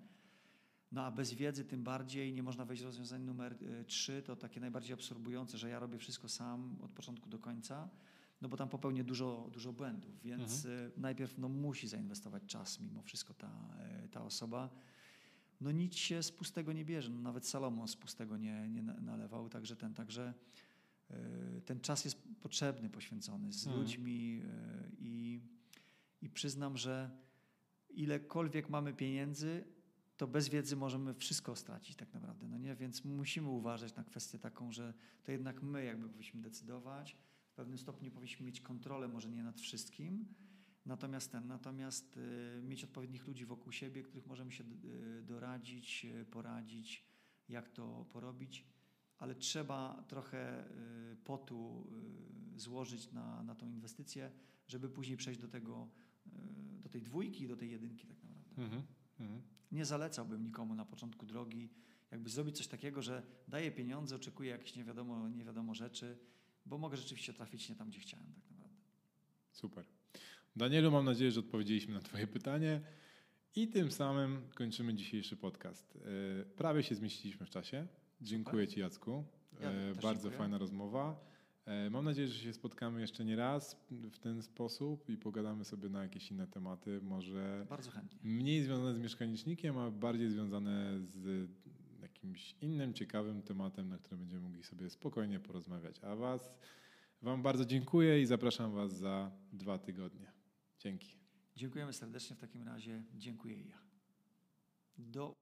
No a bez wiedzy tym bardziej nie można wejść w rozwiązanie numer e, trzy, to takie najbardziej absorbujące, że ja robię wszystko sam od początku do końca, no bo tam popełnię dużo, dużo błędów, więc mhm. E, najpierw no, musi zainwestować czas mimo wszystko ta, e, ta osoba no nic się z pustego nie bierze. No, nawet Salomon z pustego nie, nie nalewał, także ten, także e, ten czas jest potrzebny, poświęcony z hmm. ludźmi e, i, i przyznam, że ilekolwiek mamy pieniędzy, to bez wiedzy możemy wszystko stracić tak naprawdę. No nie? Więc musimy uważać na kwestię taką, że to jednak my jakby powinniśmy decydować. W pewnym stopniu powinniśmy mieć kontrolę może nie nad wszystkim, Natomiast ten, natomiast y, mieć odpowiednich ludzi wokół siebie, których możemy się y, doradzić, y, poradzić, jak to porobić, ale trzeba trochę potu złożyć na, na tą inwestycję, żeby później przejść do tego, do tej dwójki, do tej jedynki tak naprawdę. Mm -hmm. Nie zalecałbym nikomu na początku drogi, jakby zrobić coś takiego, że daję pieniądze, oczekuję jakieś nie wiadomo, nie wiadomo rzeczy, bo mogę rzeczywiście trafić nie tam, gdzie chciałem tak naprawdę. Super. Danielu, mam nadzieję, że odpowiedzieliśmy na Twoje pytanie. I tym samym kończymy dzisiejszy podcast. E, prawie się zmieściliśmy w czasie. Dziękuję Super. Ci, Jacku. Ja e, Bardzo dziękuję. fajna rozmowa. E, mam nadzieję, że się spotkamy jeszcze nie raz w ten sposób i pogadamy sobie na jakieś inne tematy, może Bardzo chętnie. mniej związane z mieszkanicznikiem, a bardziej związane z jakimś innym ciekawym tematem, na którym będziemy mogli sobie spokojnie porozmawiać. A Was, Wam bardzo dziękuję i zapraszam Was za dwa tygodnie. Dzięki. Dziękujemy serdecznie w takim razie. Dziękuję ja. Do